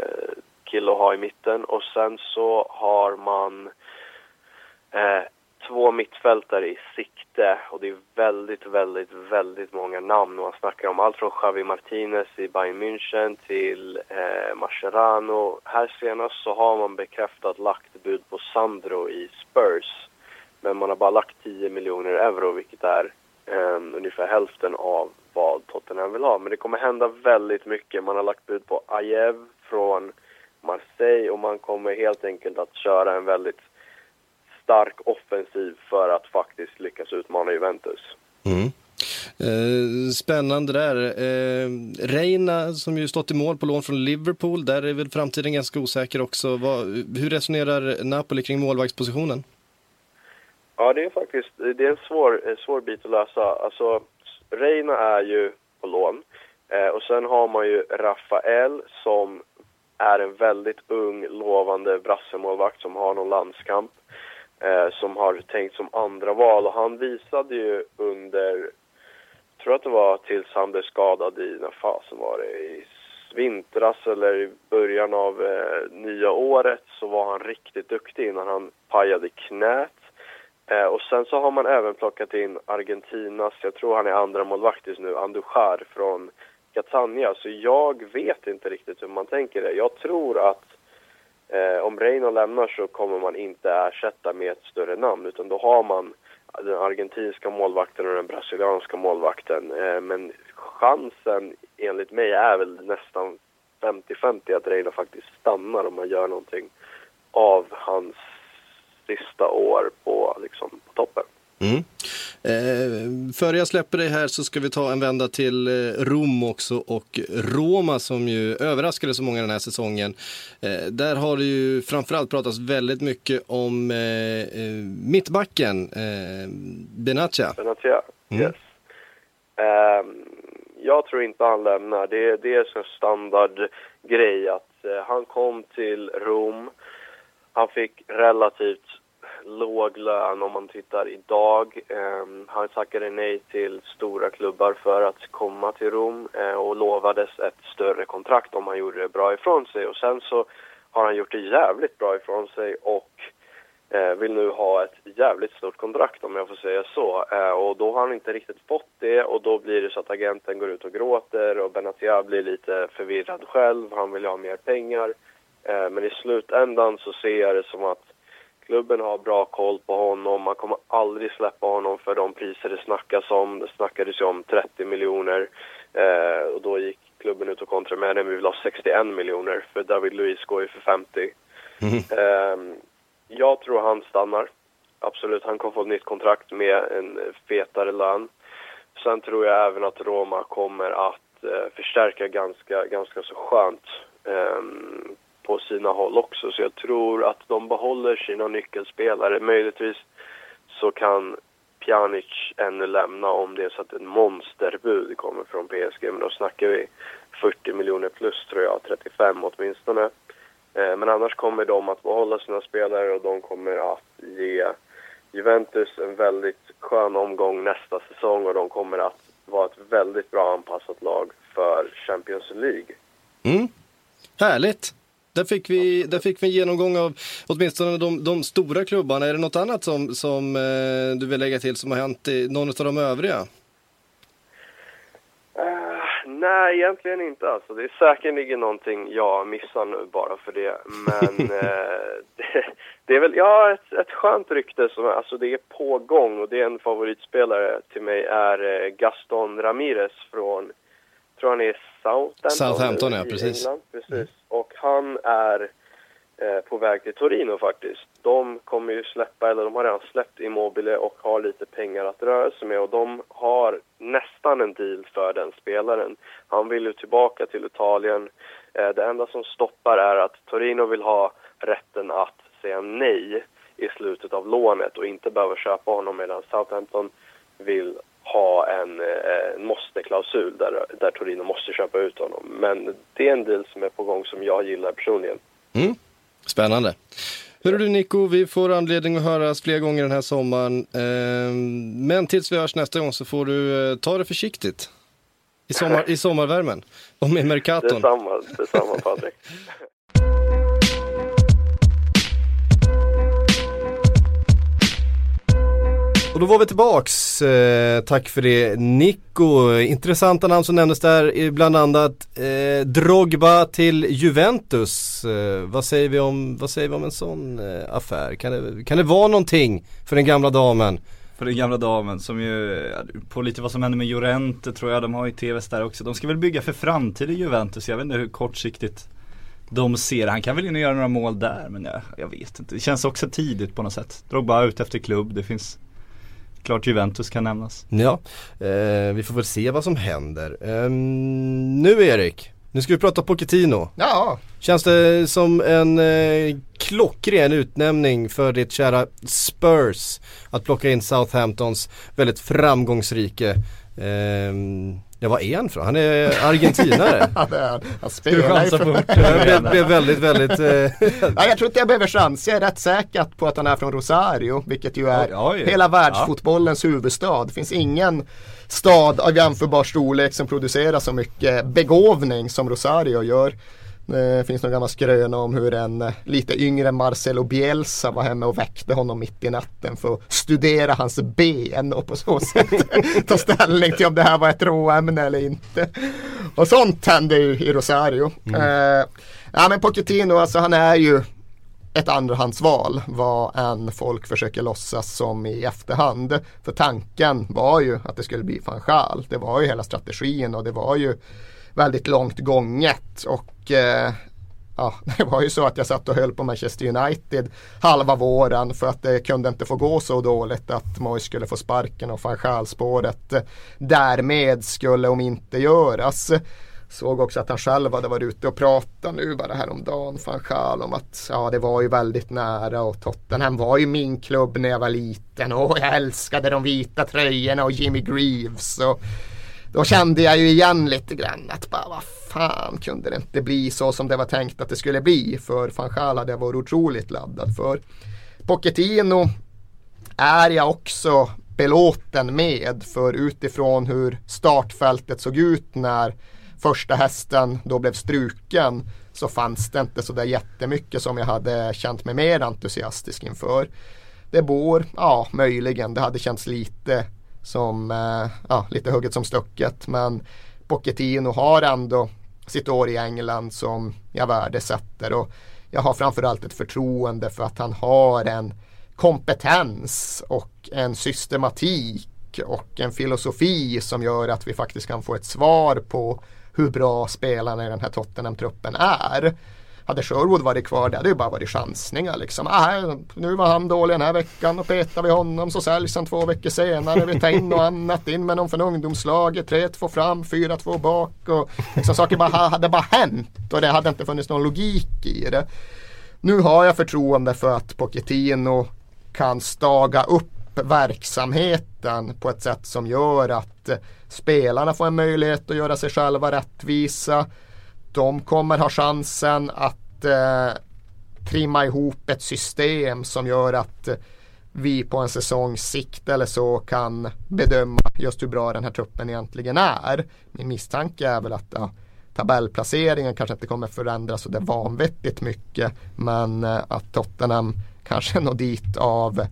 kille att ha i mitten. Och sen så har man eh, två mittfältare i sikte och det är väldigt, väldigt, väldigt många namn. Man snackar om allt från Javi Martinez i Bayern München till eh, Mascherano. Här senast så har man bekräftat lagt bud på Sandro i Spurs. Men man har bara lagt 10 miljoner euro, vilket är um, ungefär hälften av vad Tottenham vill ha. Men det kommer hända väldigt mycket. Man har lagt bud på Ajev från Marseille och man kommer helt enkelt att köra en väldigt stark offensiv för att faktiskt lyckas utmana Juventus. Mm. Eh, spännande där. Eh, Reina som ju stått i mål på lån från Liverpool, där är väl framtiden ganska osäker också. Vad, hur resonerar Napoli kring målvaktspositionen? Ja, det är faktiskt det är en svår, svår bit att lösa. Alltså, Reina är ju på lån eh, och sen har man ju Rafael som är en väldigt ung, lovande brassemålvakt som har någon landskamp eh, som har tänkt som andra val och han visade ju under, tror att det var tills han blev skadad i, när fasen var det, i vintras eller i början av eh, nya året så var han riktigt duktig innan han pajade knät. Eh, och sen så har man även plockat in Argentinas, jag tror han är andra målvakt just nu, Andujar från Catania. Så jag vet inte riktigt hur man tänker det. Jag tror att Eh, om Reino lämnar så kommer man inte ersätta med ett större namn utan då har man den argentinska målvakten och den brasilianska målvakten. Eh, men chansen enligt mig är väl nästan 50-50 att Reina faktiskt stannar om man gör någonting av hans sista år på, liksom, på toppen. Mm. Eh, före jag släpper dig här så ska vi ta en vända till eh, Rom också och Roma som ju överraskade så många den här säsongen. Eh, där har det ju framförallt pratats väldigt mycket om eh, eh mittbacken eh, Benatia. Benatia, mm. yes. Um, jag tror inte han lämnar. Det, det är en standardgrej att uh, han kom till Rom. Han fick relativt låg lön om man tittar idag. Eh, han tackade nej till stora klubbar för att komma till Rom eh, och lovades ett större kontrakt om han gjorde det bra ifrån sig. Och sen så har han gjort det jävligt bra ifrån sig och eh, vill nu ha ett jävligt stort kontrakt om jag får säga så. Eh, och då har han inte riktigt fått det och då blir det så att agenten går ut och gråter och Benatia blir lite förvirrad själv. Han vill ha mer pengar. Eh, men i slutändan så ser jag det som att klubben har bra koll på honom. Man kommer aldrig släppa honom för de priser det snackas om. Det snackades ju om 30 miljoner eh, och då gick klubben ut och kontrade med det. Vi vill ha 61 miljoner för David Luiz går ju för 50. Eh, jag tror han stannar. Absolut, han kommer få ett nytt kontrakt med en fetare lön. Sen tror jag även att Roma kommer att eh, förstärka ganska, ganska så skönt ehm, på sina håll också. Så jag tror att de behåller sina nyckelspelare. Möjligtvis så kan Pjanic ännu lämna om det är så att ett monsterbud kommer från PSG. Men då snackar vi 40 miljoner plus tror jag, 35 åtminstone. Eh, men annars kommer de att behålla sina spelare och de kommer att ge Juventus en väldigt skön omgång nästa säsong och de kommer att vara ett väldigt bra anpassat lag för Champions League. Mm. Härligt. Där fick, vi, där fick vi en genomgång av åtminstone de, de stora klubbarna. Är det något annat som, som eh, du vill lägga till som har hänt i någon av de övriga? Eh, nej, egentligen inte alltså. Det är säkerligen någonting jag missar nu bara för det. Men *laughs* eh, det, det är väl, ja, ett, ett skönt rykte som alltså det är på gång och det är en favoritspelare till mig är eh, Gaston Ramirez från, tror han är Southampton. Southampton, ja, precis. England, precis. Och han är eh, på väg till Torino faktiskt. De kommer ju släppa, eller de har redan släppt Immobile och har lite pengar att röra sig med och de har nästan en deal för den spelaren. Han vill ju tillbaka till Italien. Eh, det enda som stoppar är att Torino vill ha rätten att säga nej i slutet av lånet och inte behöva köpa honom medan Southampton vill ha en, eh, en måste-klausul där, där Torino måste köpa ut honom. Men det är en deal som är på gång som jag gillar personligen. Mm. Spännande. Hörru du Nico, vi får anledning att höras fler gånger den här sommaren. Ehm, Men tills vi hörs nästa gång så får du eh, ta det försiktigt. I, sommar, i sommarvärmen. Och med *laughs* Mercaton. Detsamma, detsamma Patrik. *laughs* Och då var vi tillbaks. Eh, tack för det Nico. Intressanta namn som nämndes där, eh, bland annat eh, Drogba till Juventus. Eh, vad, säger vi om, vad säger vi om en sån eh, affär? Kan det, kan det vara någonting för den gamla damen? För den gamla damen som ju, eh, på lite vad som händer med Jorente tror jag, de har ju TVs där också. De ska väl bygga för framtiden Juventus, jag vet inte hur kortsiktigt de ser Han kan väl in och göra några mål där men jag, jag vet inte. Det känns också tidigt på något sätt. Drogba ut efter klubb, det finns Klart Juventus kan nämnas. Ja, eh, vi får väl se vad som händer. Ehm, nu Erik, nu ska vi prata Pochettino. Ja, Känns det som en eh, klockren utnämning för ditt kära Spurs att plocka in Southamptons väldigt framgångsrike ehm, Ja vad är han för? Han är argentinare. *laughs* han, är, spelar ju chansa på Jag blev, väldigt, väldigt eh, *laughs* Nej, jag tror inte jag behöver chans. Jag är rätt säker på att han är från Rosario, vilket ju är Oj, oj. hela världsfotbollens huvudstad. Det finns ingen stad av jämförbar storlek som producerar så mycket begåvning som Rosario gör. Det finns någon gammal skröna om hur en eh, lite yngre Marcelo Bielsa var hemma och väckte honom mitt i natten för att studera hans ben och på så sätt *laughs* ta ställning till om det här var ett råämne eller inte. Och sånt hände ju i Rosario. Eh, ja men Pochettino, alltså han är ju ett andrahandsval vad än folk försöker låtsas som i efterhand. För tanken var ju att det skulle bli van Gaal. Det var ju hela strategin och det var ju väldigt långt gånget. Och eh, ja, *laughs* det var ju så att jag satt och höll på Manchester United halva våren för att det kunde inte få gå så dåligt att Moyes skulle få sparken och van Gaal-spåret därmed skulle om inte göras. Såg också att han själv hade varit ute och pratat nu bara häromdagen, van om att ja, det var ju väldigt nära och Tottenham var ju min klubb när jag var liten och jag älskade de vita tröjorna och Jimmy Greaves. Och då kände jag ju igen lite grann att bara vad fan kunde det inte bli så som det var tänkt att det skulle bli för Fanchal hade jag varit otroligt laddad för. Pochettino är jag också belåten med för utifrån hur startfältet såg ut när första hästen då blev struken så fanns det inte så där jättemycket som jag hade känt mig mer entusiastisk inför. Det bor, ja möjligen, det hade känts lite som, eh, ja lite hugget som stucket men Pochettino har ändå sitt år i England som jag värdesätter och jag har framförallt ett förtroende för att han har en kompetens och en systematik och en filosofi som gör att vi faktiskt kan få ett svar på hur bra spelarna i den här Tottenham-truppen är. Hade Sherwood varit kvar, det hade ju bara varit chansningar liksom. Ah, nu var han dålig den här veckan och petar vi honom så säljs han två veckor senare. Vi tar in något annat, in med någon från ungdomslaget, 3-2 fram, 4-2 bak. Och liksom, saker bara, hade bara hänt och det hade inte funnits någon logik i det. Nu har jag förtroende för att Pochettino kan staga upp verksamheten på ett sätt som gör att spelarna får en möjlighet att göra sig själva rättvisa. De kommer ha chansen att eh, trimma ihop ett system som gör att eh, vi på en säsongs sikt eller så kan bedöma just hur bra den här truppen egentligen är. Min misstanke är väl att ja, tabellplaceringen kanske inte kommer förändras så det är vanvettigt mycket men eh, att Tottenham kanske *laughs* når dit av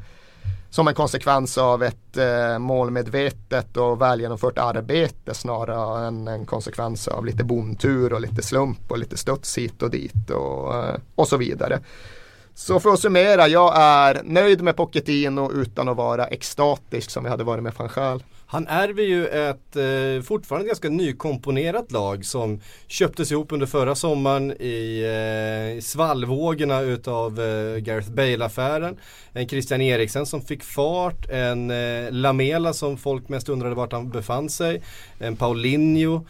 som en konsekvens av ett eh, målmedvetet och välgenomfört arbete snarare än en konsekvens av lite bondtur och lite slump och lite studs hit och dit och, eh, och så vidare. Så för att summera, jag är nöjd med Pochettino utan att vara extatisk som jag hade varit med van han ärver ju ett eh, fortfarande ganska nykomponerat lag som köptes ihop under förra sommaren i eh, svallvågorna utav eh, Gareth Bale-affären. En Christian Eriksen som fick fart, en eh, Lamela som folk mest undrade vart han befann sig, en Paulinho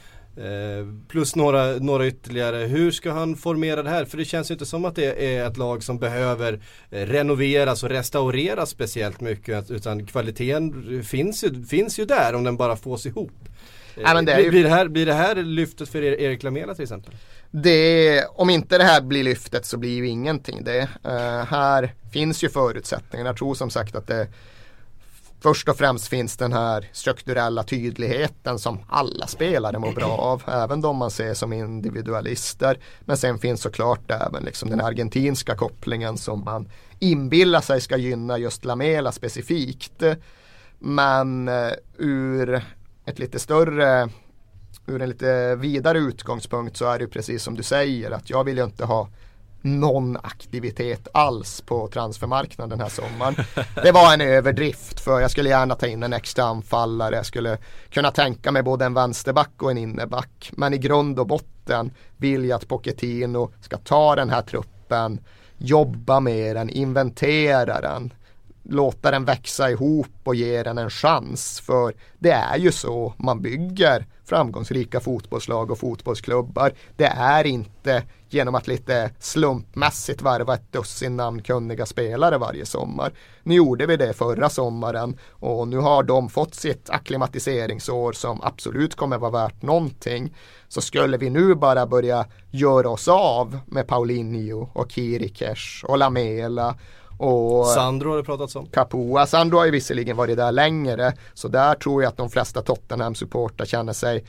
plus några, några ytterligare. Hur ska han formera det här? För det känns ju inte som att det är ett lag som behöver eh, renoveras och restaureras speciellt mycket. Utan kvaliteten finns ju, finns ju där om den bara fås ihop. Nej, det ju... blir, det här, blir det här lyftet för Erik Lamela till exempel? Det, om inte det här blir lyftet så blir ju ingenting det. Uh, här finns ju förutsättningar. Jag tror som sagt att det Först och främst finns den här strukturella tydligheten som alla spelare mår bra av, även de man ser som individualister. Men sen finns såklart även liksom den argentinska kopplingen som man inbillar sig ska gynna just Lamela specifikt. Men eh, ur ett lite större ur en lite vidare utgångspunkt så är det precis som du säger att jag vill ju inte ha någon aktivitet alls på transfermarknaden den här sommaren. Det var en överdrift för jag skulle gärna ta in en extra anfallare. Jag skulle kunna tänka mig både en vänsterback och en innerback. Men i grund och botten vill jag att Pochettino ska ta den här truppen, jobba med den, inventera den låta den växa ihop och ge den en chans. För det är ju så man bygger framgångsrika fotbollslag och fotbollsklubbar. Det är inte genom att lite slumpmässigt varva ett dussin namnkunniga spelare varje sommar. Nu gjorde vi det förra sommaren och nu har de fått sitt akklimatiseringsår som absolut kommer vara värt någonting. Så skulle vi nu bara börja göra oss av med Paulinho och Kirikesh och Lamela och Sandro har det pratats om. Capua. Sandro har ju visserligen varit där längre. Så där tror jag att de flesta Tottenham-supportrar känner sig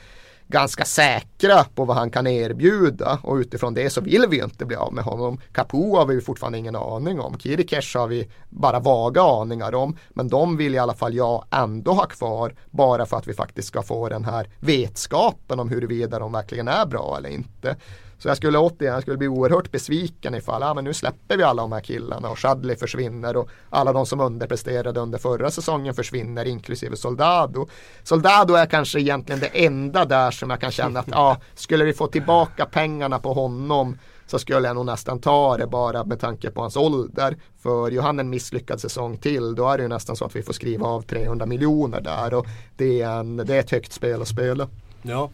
ganska säkra på vad han kan erbjuda och utifrån det så vill vi ju inte bli av med honom. Capu har vi fortfarande ingen aning om. Kirikesh har vi bara vaga aningar om. Men de vill i alla fall jag ändå ha kvar bara för att vi faktiskt ska få den här vetskapen om huruvida de verkligen är bra eller inte. Så jag skulle återigen, jag skulle bli oerhört besviken ifall, ja men nu släpper vi alla de här killarna och Shadley försvinner och alla de som underpresterade under förra säsongen försvinner inklusive Soldado. Soldado är kanske egentligen det enda där som jag kan känna att, ja, skulle vi få tillbaka pengarna på honom så skulle jag nog nästan ta det bara med tanke på hans ålder. För gör han en misslyckad säsong till då är det ju nästan så att vi får skriva av 300 miljoner där och det är, en, det är ett högt spel att spela. Ja,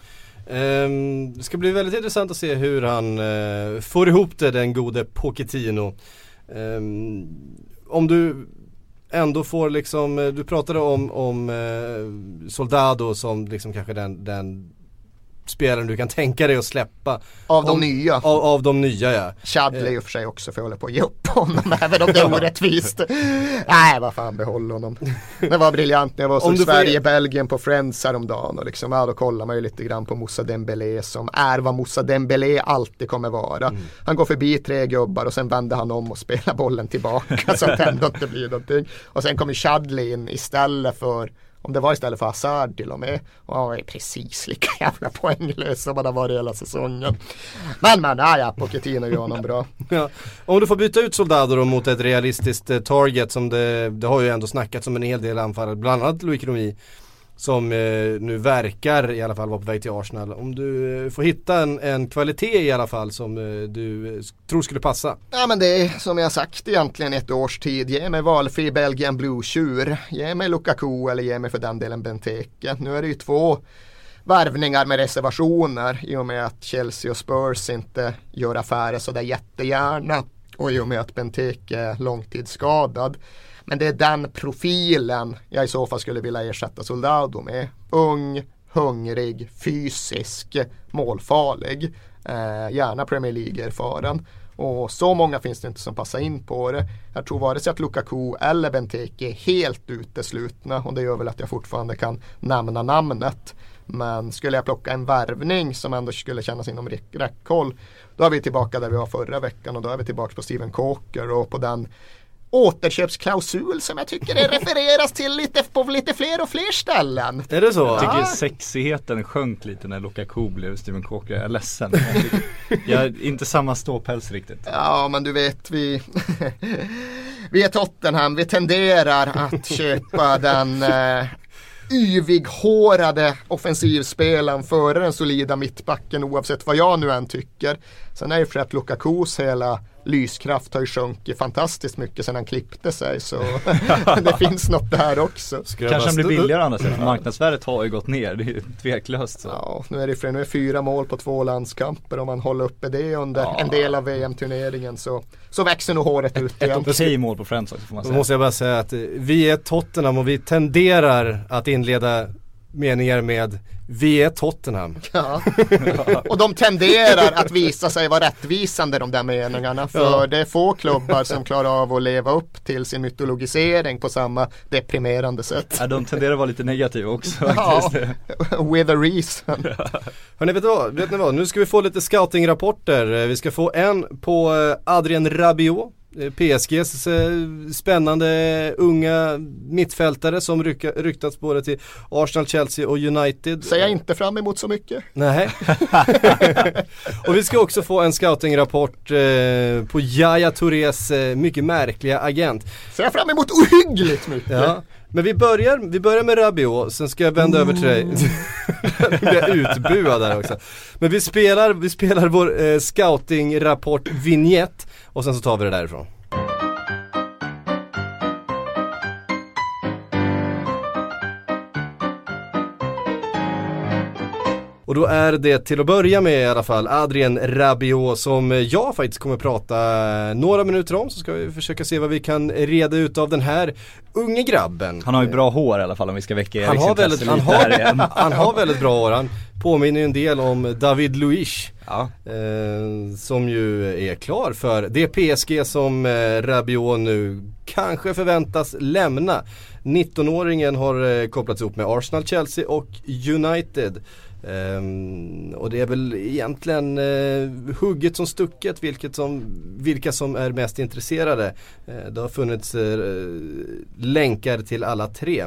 Um, det ska bli väldigt intressant att se hur han uh, får ihop det, den gode Pochettino. Um, om du ändå får liksom, eh, du pratade om, om uh, Soldado som liksom kanske den, den spelaren du kan tänka dig att släppa. Av de Om- nya. Av, av de nya ja. Chadley i och för sig också för jag håller på att ge upp honom *laughs* även om det är orättvist. Nej vad fan behåll honom. Det var briljant när jag var Om som Sverige-Belgien på Friends häromdagen och liksom, ja då kollar man ju lite grann på Moussa Dembélé som är vad Moussa Dembélé alltid kommer vara. Mm. Han går förbi tre gubbar och sen vänder han om och spelar bollen tillbaka så att det ändå inte blir någonting. Och sen kommer Chadley in istället för om det var istället för Hazard till och med. Och han är precis lika jävla poänglös som han har varit hela säsongen. Men men, ja ja, Pochettino gör honom bra. *laughs* Ja. Om du får byta ut Soldado då mot ett realistiskt eh, target som det, det har ju ändå snackats om en hel del anfallare, bland annat Loic Romi som eh, nu verkar i alla fall vara på väg till Arsenal. Om du eh, får hitta en, en kvalitet i alla fall som eh, du eh, tror skulle passa. Ja men det är som jag sagt egentligen ett års tid. Ge mig valfri Belgian Blue tjur. Ge mig Lukaku eller ge mig för den delen Benteke. Nu är det ju två värvningar med reservationer i och med att Chelsea och Spurs inte gör affärer sådär jättegärna. Och i och med att Benteke är långtidsskadad. Men det är den profilen jag i så fall skulle vilja ersätta Soldado med. Ung, hungrig, fysisk, målfarlig. Eh, gärna Premier League-erfaren. Och så många finns det inte som passar in på det. Jag tror vare sig att Lukaku eller Benteke är helt uteslutna och det gör väl att jag fortfarande kan nämna namnet. Men skulle jag plocka en värvning som ändå skulle kännas inom räckhåll då är vi tillbaka där vi var förra veckan och då är vi tillbaka på Steven Coker och på den återköpsklausul som jag tycker det refereras till lite på lite fler och fler ställen. Är det så? Jag tycker Ja. sexigheten sjönk lite när Lukaku blev Steven Coker. Jag är ledsen. Jag, tycker, *laughs* jag är inte samma ståpäls riktigt. Ja men du vet vi *laughs* Vi är Tottenham, vi tenderar att köpa *laughs* den eh, yvighårade offensivspelaren före den solida mittbacken oavsett vad jag nu än tycker. Sen är det för att Lukakus hela lyskraft har ju sjunkit fantastiskt mycket sedan han klippte sig så *laughs* *laughs* det finns något där också. Kanske han blir billigare andra sidan. för Marknadsvärdet har ju gått ner. Det är ju tveklöst så. Ja, nu är det för nu är fyra mål på två landskamper om man håller uppe det under Ja. en del av VM-turneringen så, så växer nog håret ut igen. Okej mål på Friends också får man Då säga. måste jag bara säga att vi är Tottenham och vi tenderar att inleda meningar med vi är Tottenham. *laughs* Ja. Och de tenderar att visa sig vara rättvisande de där meningarna. För Ja. det är få klubbar som klarar av att leva upp till sin mytologisering på samma deprimerande sätt. Ja, de tenderar att vara lite negativa också Ja, *laughs* with a reason. Hörni, vet, du vad? vet ni vad? Nu ska vi få lite scoutingrapporter. Vi ska få en på eh, Adrien Rabiot. Eh, PSGs spännande unga mittfältare som ryktats både till Arsenal, Chelsea och United. Säger jag inte fram emot så mycket. Nej. *laughs* och vi ska också få en scoutingrapport eh, på Yahya Tourés eh, mycket märkliga agent. Ser jag fram emot ohyggligt mycket. Ja. Men vi börjar, vi börjar med Rabiot, sen ska jag vända över till dig. *laughs* Nu blir jag utbuad där också. Men vi spelar, vi spelar vår eh, scoutingrapport vignett och sen så tar vi det därifrån. Och då är det till att börja med i alla fall Adrien Rabiot som jag faktiskt kommer prata några minuter om så ska vi försöka se vad vi kan reda ut av den här unge grabben. Han har ju bra hår i alla fall om vi ska väcka Han har, väldigt, han, har, *laughs* han har väldigt bra år, han påminner ju en del om David Luiz Ja. eh, Som ju är klar för det PSG som eh, Rabiot nu kanske förväntas lämna 19-åringen har eh, kopplats ihop med Arsenal, Chelsea och United Ehm, och det är väl egentligen eh, hugget som stucket vilket som, vilka som är mest intresserade. Eh, det har funnits eh, länkar till alla tre.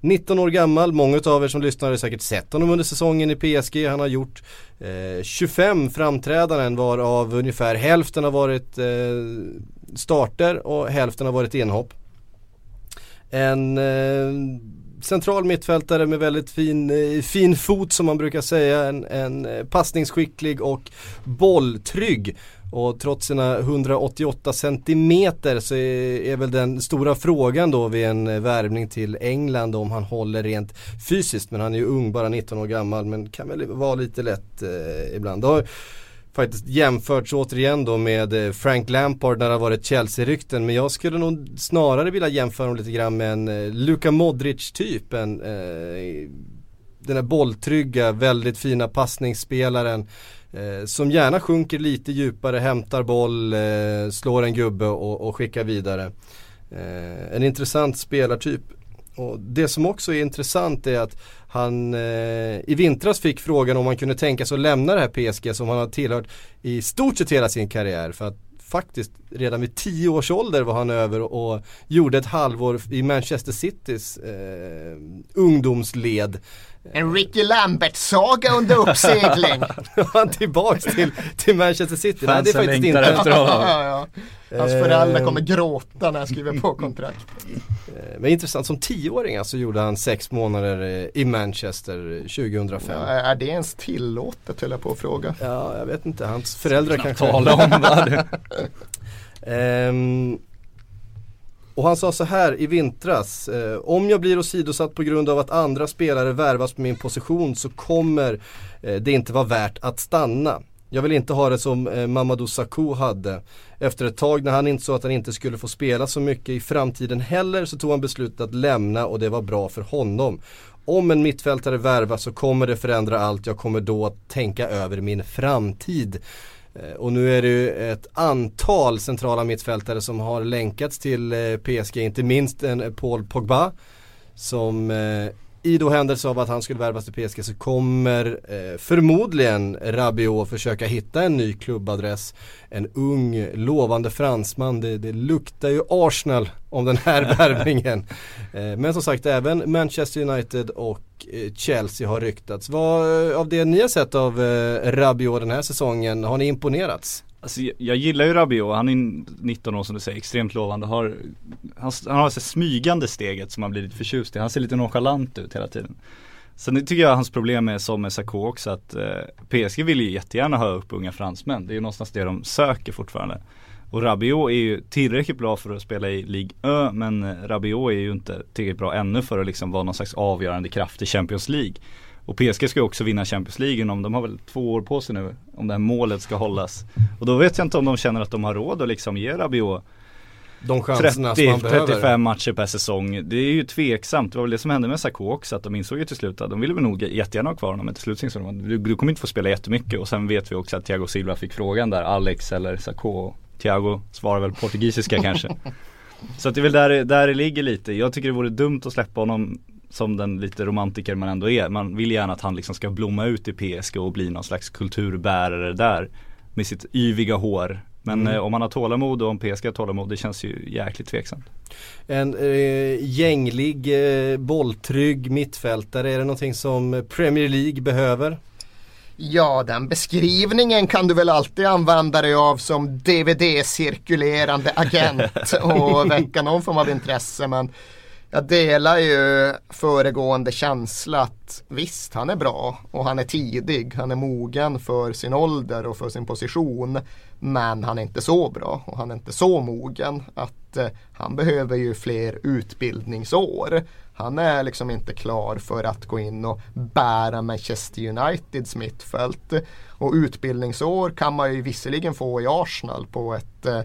19 år gammal, många av er som lyssnar har säkert sett honom under säsongen i PSG. Han har gjort eh, 25 framträdanden varav ungefär hälften har varit eh, starter och hälften har varit inhopp. En eh, central mittfältare med väldigt fin, eh, fin fot som man brukar säga. En, en eh, passningsskicklig och bolltrygg. Och trots sina 188 centimeter så är, är väl den stora frågan då vid en eh, värvning till England om han håller rent fysiskt. Men han är ju ung, bara 19 år gammal men kan väl vara lite lätt eh, ibland. Då, har faktiskt jämförts återigen då med eh, Frank Lampard när det har varit Chelsea-rykten. Men jag skulle nog snarare vilja jämföra dem lite grann med en eh, Luka Modric typ. En, eh, den här bolltrygga, väldigt fina passningsspelaren. Eh, som gärna sjunker lite djupare, hämtar boll, eh, slår en gubbe och, och skickar vidare. Eh, en intressant spelartyp. Och det som också är intressant är att han eh, i vintras fick frågan om han kunde tänka sig att lämna det här PSG som han har tillhört i stort sett hela sin karriär. För att faktiskt redan vid tio års ålder var han över och gjorde ett halvår i Manchester Citys eh, ungdomsled. En Ricky Lambert-saga under uppsegling. *laughs* Nu är han tillbaks till, till Manchester City. Nej, det är Fansen faktiskt inte. efter honom. *laughs* ja, ja. Hans Eh, föräldrar kommer gråta när han skriver på kontrakt. Eh, Men intressant, som tioåring så gjorde han sex månader eh, i Manchester 2005. Ja, är det ens tillåtet höll jag på att fråga. Ja, jag vet inte. Hans föräldrar kanske... Tala om vad *laughs* Ehm, och han sa så här i vintras. Eh, om jag blir åsidosatt på grund av att andra spelare värvas på min position så kommer eh, det inte vara värt att stanna. Jag vill inte ha det som eh, Mamadou Sakho hade. Efter ett tag när han insåg att han inte skulle få spela så mycket i framtiden heller så tog han beslutet att lämna och det var bra för honom. Om en mittfältare värvas så kommer det förändra allt. Jag kommer då att tänka över min framtid. Eh, och nu är det ju ett antal centrala mittfältare som har länkats till eh, PSG, inte minst en eh, Paul Pogba. Som i då händelse av att han skulle värvas till PSG så kommer eh, förmodligen Rabiot försöka hitta en ny klubbadress. En ung, lovande fransman. Det, det luktar ju Arsenal om den här *laughs* värvningen. Eh, men som sagt även Manchester United och eh, Chelsea har ryktats. Vad eh, av det ni har sett av eh, Rabiot den här säsongen, har ni imponerats? Alltså, jag, gillar ju Rabiot, han är 19 år som du säger, extremt lovande. Har, han, han har det smygande steget som man blir lite förtjust i. Han ser lite nonchalant ut hela tiden. Sen tycker jag hans problem är som med Sarko också att eh, PSG vill ju jättegärna ha upp unga fransmän. Det är ju någonstans det de söker fortfarande. Och Rabiot är ju tillräckligt bra för att spela i Ligue Ö men eh, Rabiot är ju inte tillräckligt bra ännu för att liksom vara någon slags avgörande kraft i Champions League. Och PSG ska ju också vinna Champions League om de har väl två år på sig nu om det här målet ska hållas. Och då vet jag inte om de känner att de har råd att liksom ge Rabiot De chanserna som man behöver. 30-35 matcher per säsong. Det är ju tveksamt. Det var väl det som hände med Sarko också. Att de insåg ju till slut att de ville väl nog jättegärna ha kvar honom. Men till slut insåg de att du, du kommer inte få spela jättemycket. Och sen vet vi också att Thiago Silva fick frågan där. Alex eller Sarko. Thiago svarar väl portugisiska kanske. *laughs* Så att det är väl där, där det ligger lite. Jag tycker det vore dumt att släppa honom som den lite romantiker man ändå är. Man vill gärna att han liksom ska blomma ut i PSG och bli någon slags kulturbärare där. Med sitt yviga hår. Men Mm. eh, om man har tålamod och om PSG har tålamod, det känns ju jäkligt tveksamt. En eh, gänglig, eh, bolltrygg mittfältare, är det någonting som Premier League behöver? Ja, den beskrivningen kan du väl alltid använda dig av som DVD-cirkulerande agent *laughs* och väcka någon form av intresse. Men jag delar ju föregående känsla att visst, han är bra och han är tidig. Han är mogen för sin ålder och för sin position. Men han är inte så bra och han är inte så mogen att eh, han behöver ju fler utbildningsår. Han är liksom inte klar för att gå in och bära Manchester Uniteds mittfält. Och utbildningsår kan man ju visserligen få i Arsenal på ett eh,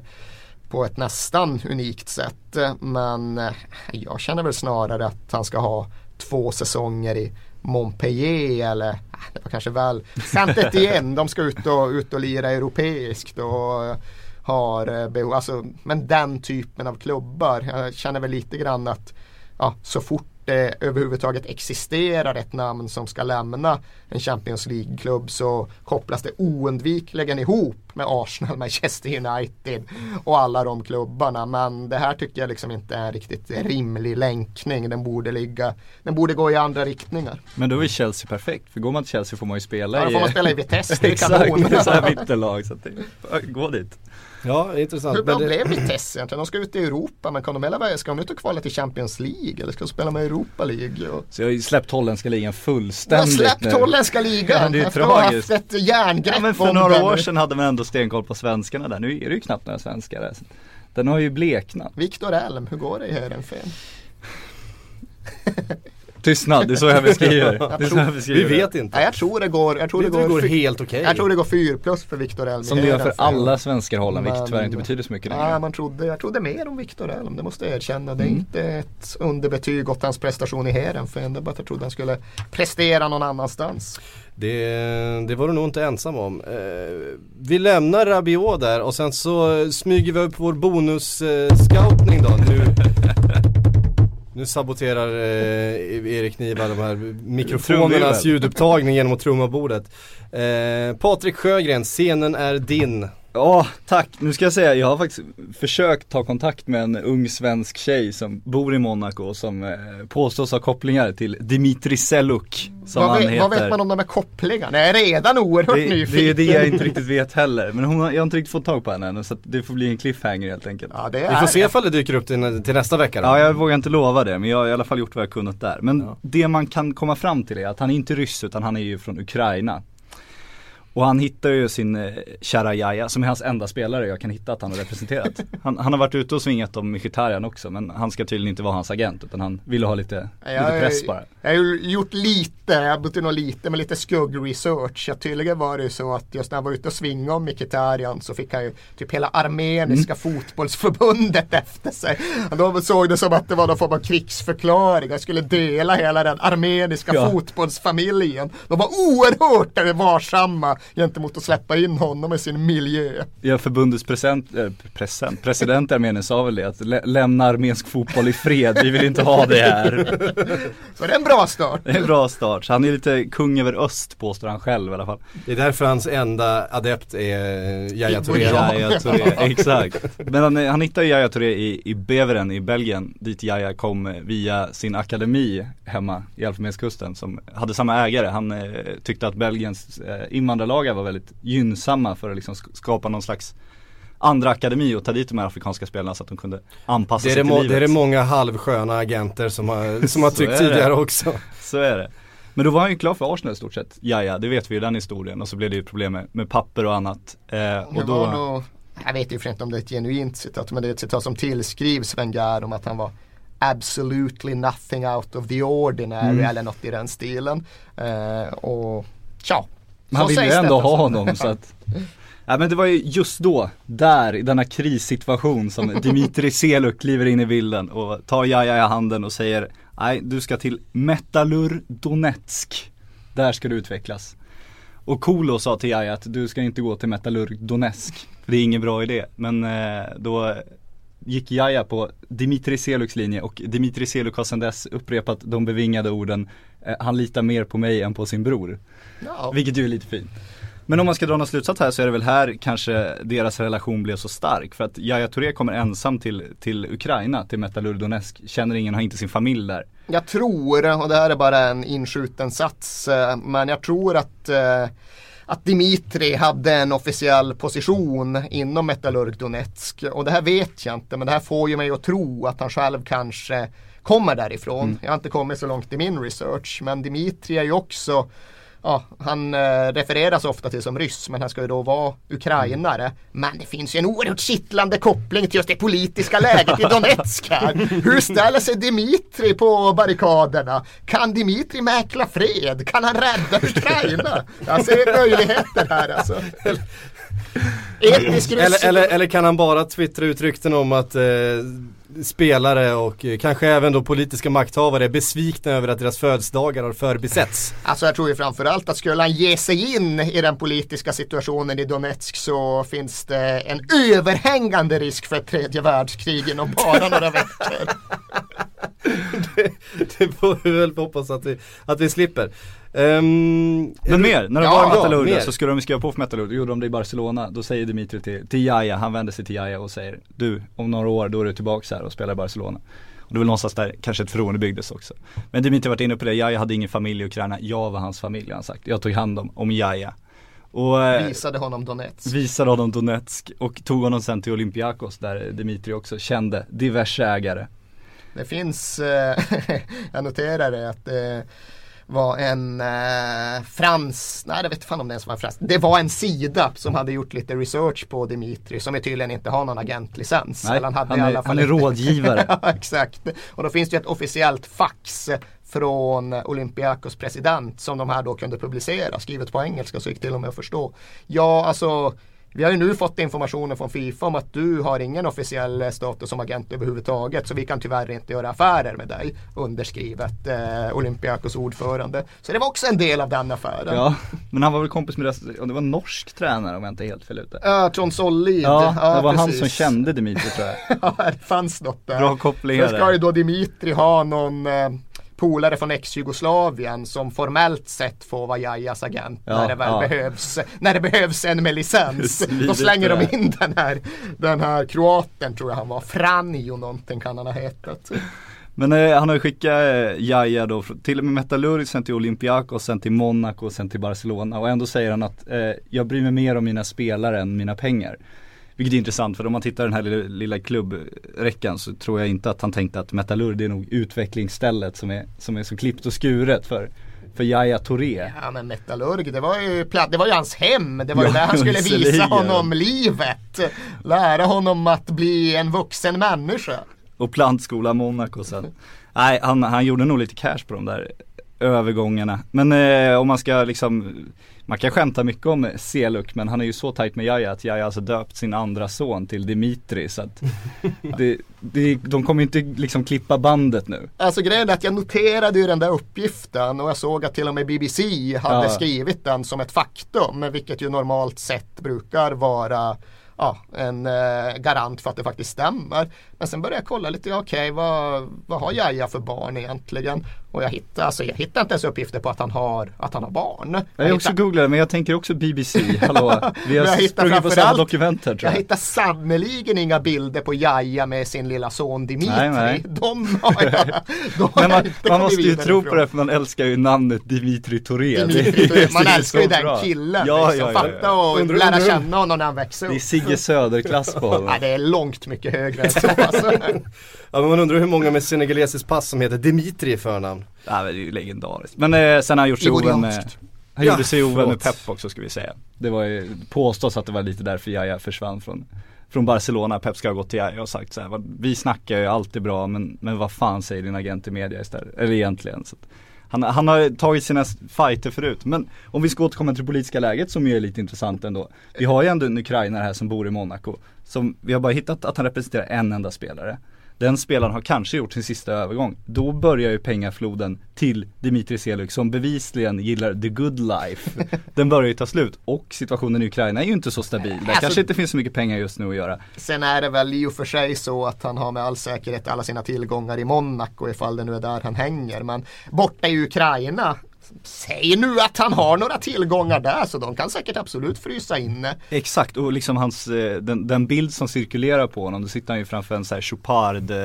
på ett nästan unikt sätt. Eh, men eh, jag känner väl snarare att han ska ha två säsonger i Montpellier eller eh, det var kanske väl Saint igen. De ska ut och, ut och lira europeiskt och har behov, alltså, men den typen av klubbar. Jag känner väl lite grann att ja, så fort det överhuvudtaget existerar ett namn som ska lämna en Champions League-klubb så kopplas det oundvikligen ihop med Arsenal, Manchester United och alla de klubbarna. Men det här tycker jag liksom inte är en riktigt rimlig länkning. Den borde, ligga, den borde gå i andra riktningar. Men då är Chelsea perfekt, för går man till Chelsea får man ju spela Ja, i får man spela i Vitesse, *laughs* det är Exakt, kanon. är så här mittenlag så att det, gå dit. Ja, intressant. Hur bra det- blev Vitesse egentligen? De ska ut i Europa men kan de hela ska de ut och kvala till Champions League eller ska de spela med Europa League? Och... Så jag har ju släppt holländska ligan Jag har fullständigt släppt nu. holländska Ja, ligan det är att tragiskt. haft ett järngrepp Ja men för några den. år sedan hade man ändå stenkoll på svenskarna där, nu är det ju knappt några svenskar där. Den har ju bleknat. Viktor Elm, hur går det i Heerenveen? *laughs* Tystnad, det är så jag beskriver. Det är så jag Vi beskriver. vet inte. Nej, jag tror det går, jag tror Det, det går, helt okej. Jag tror det går 4 plus för Viktor Elm. Som det gör för alla svenska hållanden, vilket tyvärr inte betyder så mycket Nej, längre. man trodde, jag trodde mer om Viktor Elm, det måste jag erkänna. Det är Mm. inte ett underbetyg åt hans prestation i Heren för ändå bara att jag trodde han skulle prestera någon annanstans. Det, det var du nog inte ensam om. Eh, vi lämnar Rabiot där och sen så smyger vi upp vår bonus-scoutning då. Nu, *laughs* nu saboterar eh, Erik Niva de här mikrofonernas ljudupptagning genom att trumma bordet. Eh, Patrik Sjögren, scenen är din. Ja, tack. Nu ska jag säga, jag har faktiskt försökt ta kontakt med en ung svensk tjej som bor i Monaco och som eh, påstås ha kopplingar till Dimitri Seluk. Som Vad han vet, heter. vad vet man om de här kopplingarna? Jag är redan oerhört det, nyfiken. det är det jag inte riktigt vet heller. Men hon, har- jag har inte riktigt fått tag på henne än så att det får bli en cliffhanger helt enkelt. Ja, det Vi får se ifall det dyker upp till, till nästa vecka då. Ja, jag vågar inte lova det, men jag har i alla fall gjort vad jag kunnat där. Men det man kan komma fram till är att han är inte ryss, utan han är ju från Ukraina. Och han hittar ju sin eh, kära Jaja, som är hans enda spelare jag kan hitta att han har representerat. *laughs* Han, han har varit ute och svingat om Mkhitaryan också, men han ska tydligen inte vara hans agent, utan han ville ha lite, lite press bara. Jag har gjort lite, jag har och lite med lite skuggresearch. Tydligen var det ju så att just när han var ute och svingade om Mkhitaryan så fick han ju typ hela armeniska Mm. fotbollsförbundet *laughs* efter sig. Då såg det som att det var någon form av krigsförklaring. Han skulle dela hela den armeniska Ja. fotbollsfamiljen. De var oerhört varsamma gentemot att släppa in honom i sin miljö. Ja, förbundets present, äh, present, president i Armenien sa väl det, att lä- lämna armensk fotboll i fred, vi vill inte ha det här. *laughs* Så det är en bra start. Det är en bra start, så han är lite kung över öst påstår han själv i alla fall. Det är därför hans enda adept är Yahya Touré. Yahya Touré, *laughs* exakt. Men han, han hittade Yahya Touré i, i Beveren i Belgien, dit Yahya kom via sin akademi hemma i Elfenbenskusten som hade samma ägare. Han eh, tyckte att Belgiens eh, invandrarlagar var väldigt gynnsamma för att liksom sk- skapa någon slags andra akademi och ta dit de här afrikanska spelarna så att de kunde anpassa sig det, till må, livet. det är det många halvsköna agenter som har, *laughs* som har tyckt tidigare också. Så är det. Men då var han ju klar för Arsenal i stort sett, Jaja, det vet vi ju den historien och så blev det ju problem med, med papper och annat. Eh, Det och då, var nog, jag vet ju för inte om det är ett genuint citat men det är ett citat som tillskrivs Wenger om att han var absolutely nothing out of the ordinary Mm. eller något i den stilen. Eh, och tja. Men han så ville ju ändå ha honom så att *laughs* Ja men det var ju just då, där, i denna krissituation som *laughs* Dimitri Seluk kliver in i bilden och tar Jaja i handen och säger Nej, du ska till Metallur Donetsk. Där ska du utvecklas. Och Kolo sa till Jaja att du ska inte gå till Metallurg Donetsk. Det är ingen bra idé. Men eh, då gick Jaja på Dimitri Seluks linje och Dimitri Seluk har sedan dess upprepat de bevingade orden eh, Han litar mer på mig än på sin bror. Ja. Vilket ju är lite fint. Men om man ska dra någon slutsats här så är det väl här kanske deras relation blev så stark. För att Yahya Touré kommer ensam till, till Ukraina, till Metallurg Donetsk. Känner ingen, har inte sin familj där. Jag tror, och det här är bara en inskjuten sats, eh, men jag tror att eh, att Dimitri hade en officiell position inom Metallurg Donetsk. Och det här vet jag inte, men det här får ju mig att tro att han själv kanske kommer därifrån. Mm. Jag har inte kommit så långt i min research, men Dimitri är ju också Ja, han eh, refereras ofta till som ryss men han ska ju då vara ukrainare. Men det finns ju en oerhört kittlande koppling till just det politiska läget i *laughs* Donetsk här. Hur ställer sig Dimitri på barrikaderna? Kan Dimitri mäkla fred? Kan han rädda Ukraina? Jag ser möjligheter här alltså. Eller, eller, eller kan han bara twittra ut rykten om att eh, spelare och eh, kanske även då politiska makthavare är besvikna över att deras födelsedagar har förbisetts? Alltså jag tror ju framförallt att skulle han ge sig in i den politiska situationen i Donetsk så finns det en överhängande risk för ett tredje världskrig inom bara några veckor. *laughs* det får vi väl hoppas att vi, att vi slipper. Ehm, Men mer, när de Ja, var i ja, mer. så skulle de skriva på för Metallurg, då gjorde de det i Barcelona. Då säger Dimitri till, till Jaja, han vänder sig till Jaja och säger Du, om några år då är du tillbaka här och spelar i Barcelona. Och det är väl någonstans där kanske ett förtroende byggdes också. Men Dimitri har varit inne på det, Jaja hade ingen familj i Ukraina, jag var hans familj har han sagt. Jag tog hand om, om Jaja. Och eh, Visade honom Donetsk. visade honom Donetsk och tog honom sen till Olympiakos där Dimitri också kände diverse ägare. Det finns, eh, *laughs* jag noterade att det var en eh, frans, nej det vet fan om det ens var en frans. Det var en sida som hade gjort lite research på Dimitri som tydligen inte har någon agentlicens. Nej, han i är- han är rådgivare. *laughs* ja exakt. Och då finns det ett officiellt fax från Olympiakos president som de här då kunde publicera, skrivet på engelska så gick till och med att förstå. Ja, alltså vi har ju nu fått informationen från Fifa om att du har ingen officiell status som agent överhuvudtaget så vi kan tyvärr inte göra affärer med dig. Underskrivet eh, Olympiakos ordförande. Så det var också en del av den affären. Ja, men han var väl kompis med, det, och det var en norsk tränare om jag inte är helt fel ute. Ja, Trond Sollid. Ja, det var han precis. som kände Dimitri tror jag. *laughs* ja, det fanns något där. Bra kopplingar Sen ska ju då Dimitri ha någon eh, polare från ex-Jugoslavien som formellt sett får vara Jajas agent Ja, när, det väl ja. behövs, när det behövs en med licens. Då slänger de in den här, den här kroaten tror jag han var, Franjo någonting kan han ha hetat. Men eh, han har ju skickat eh, Jaja då, till och med Metallurg, sen till Olympiakos, sen till Monaco, sen till Barcelona och ändå säger han att eh, jag bryr mig mer om mina spelare än mina pengar. Vilket är intressant för om man tittar den här lilla, lilla klubbräckan så tror jag inte att han tänkte att Metallurg det är nog utvecklingsstället som är, som är så klippt och skuret för, för Yahya Touré. Ja men Metallurg, det var ju, platt, det var ju hans hem. Det var ju Ja, där han skulle visa honom livet. Lära honom att bli en vuxen människa. Och plantskola Monaco sen. Nej, han, han gjorde nog lite cash på de där övergångarna. Men eh, om man ska liksom, man kan skämta mycket om Seluk men han är ju så tajt med Jaja att Jaja alltså döpt sin andra son till Dimitri så att *laughs* det, det, de kommer inte liksom klippa bandet nu. Alltså grejen är att jag noterade ju den där uppgiften och jag såg att till och med BBC hade Ja. skrivit den som ett faktum. Vilket ju normalt sett brukar vara ja, en eh, garant för att det faktiskt stämmer. Men sen började jag kolla lite, okej vad, vad har Jaja för barn egentligen? Och jag hittade, alltså, jag hittade inte ens uppgifter på att han har, att han har barn. Jag har också googlat men jag tänker också BBC, hallå. *laughs* Vi har jag hittar sprungit på samma dokument här tror Jag jag. hittar sannerligen inga bilder på Jaja med sin lilla son Dimitri. Nej, nej. *laughs* De har jag, *laughs* de har Men jag man, man måste ju tro på det för man älskar ju namnet Dimitri Touré. Dimitri. Man älskar ju den killen. Ja, liksom. ja, ja, Fatta ja. och Undrar- lära undrar- känna honom när han växer upp. Sigge Söder-klass på honom. Ja, det är långt mycket högre än så. Alltså. *laughs* Ja men man undrar hur många med senegalesiskt pass som heter Dimitri i förnamn. Ja, men det är ju legendariskt. Men eh, sen har han gjort sig ovän med. Han Ja, gjorde sig ovän med. Pep också ska vi säga. Det var ju, påstås att det var lite därför Jaja försvann från från Barcelona, Pep ska ha gått till Jaja och sagt så här, "Vad- vi snackar ju alltid bra men, men vad fan säger din agent i media istället? Eller egentligen. Så att, han, han har tagit sina fighter förut. Men om vi ska återkomma till det politiska läget som ju är lite intressant ändå. Vi har ju ändå en ukrainare här som bor i Monaco. Som, vi har bara hittat att han representerar en enda spelare. Den spelaren har kanske gjort sin sista övergång. Då börjar ju pengafloden till Dimitri Seluk som bevisligen gillar the good life. *laughs* Den börjar ju ta slut och situationen i Ukraina är ju inte så stabil. Där Alltså- kanske inte finns så mycket pengar just nu att göra. Sen är det väl i och för sig så att han har med all säkerhet alla sina tillgångar i Monaco ifall det nu är där han hänger. Men borta i Ukraina Säg nu att han har några tillgångar där så de kan säkert absolut frysa inne. Exakt och liksom hans, eh, den, den bild som cirkulerar på honom, då sitter han ju framför en så här Chopard eh,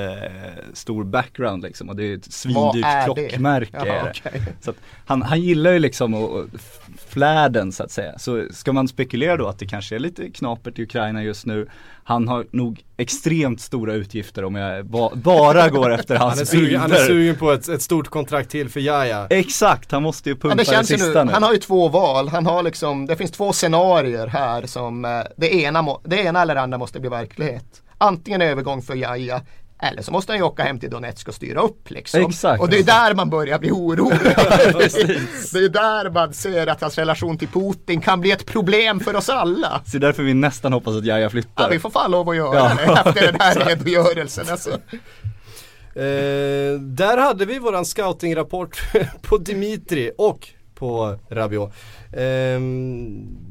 stor background liksom och det är ett svindyrt klockmärke. Ja, okej. Så att han, han gillar ju liksom f- flärden så att säga. Så ska man spekulera då att det kanske är lite knapert i Ukraina just nu. Han har nog extremt stora utgifter om jag ba, bara går efter Han är hans sugen, han är bilder. sugen på ett, ett stort kontrakt till för Jaja. Exakt, han måste ju pumpa det det, känns ju sista nu, han har ju två val. Han har liksom, det finns två scenarier här som eh, det ena, det ena eller andra måste bli verklighet. Antingen övergång för Jaja eller så måste han ju åka hem till Donetsk och styra upp liksom. Exakt. Och det är där man börjar bli orolig. *laughs* Det är där man ser att hans relation till Putin kan bli ett problem för oss alla. Så därför vi nästan hoppas att Jaja flyttar. Ja, vi får fan lov att göra Ja, det efter den här *laughs* redogörelsen. Alltså. Eh, där hade vi våran scoutingrapport *laughs* på Dimitri och på Rabiot. Eh,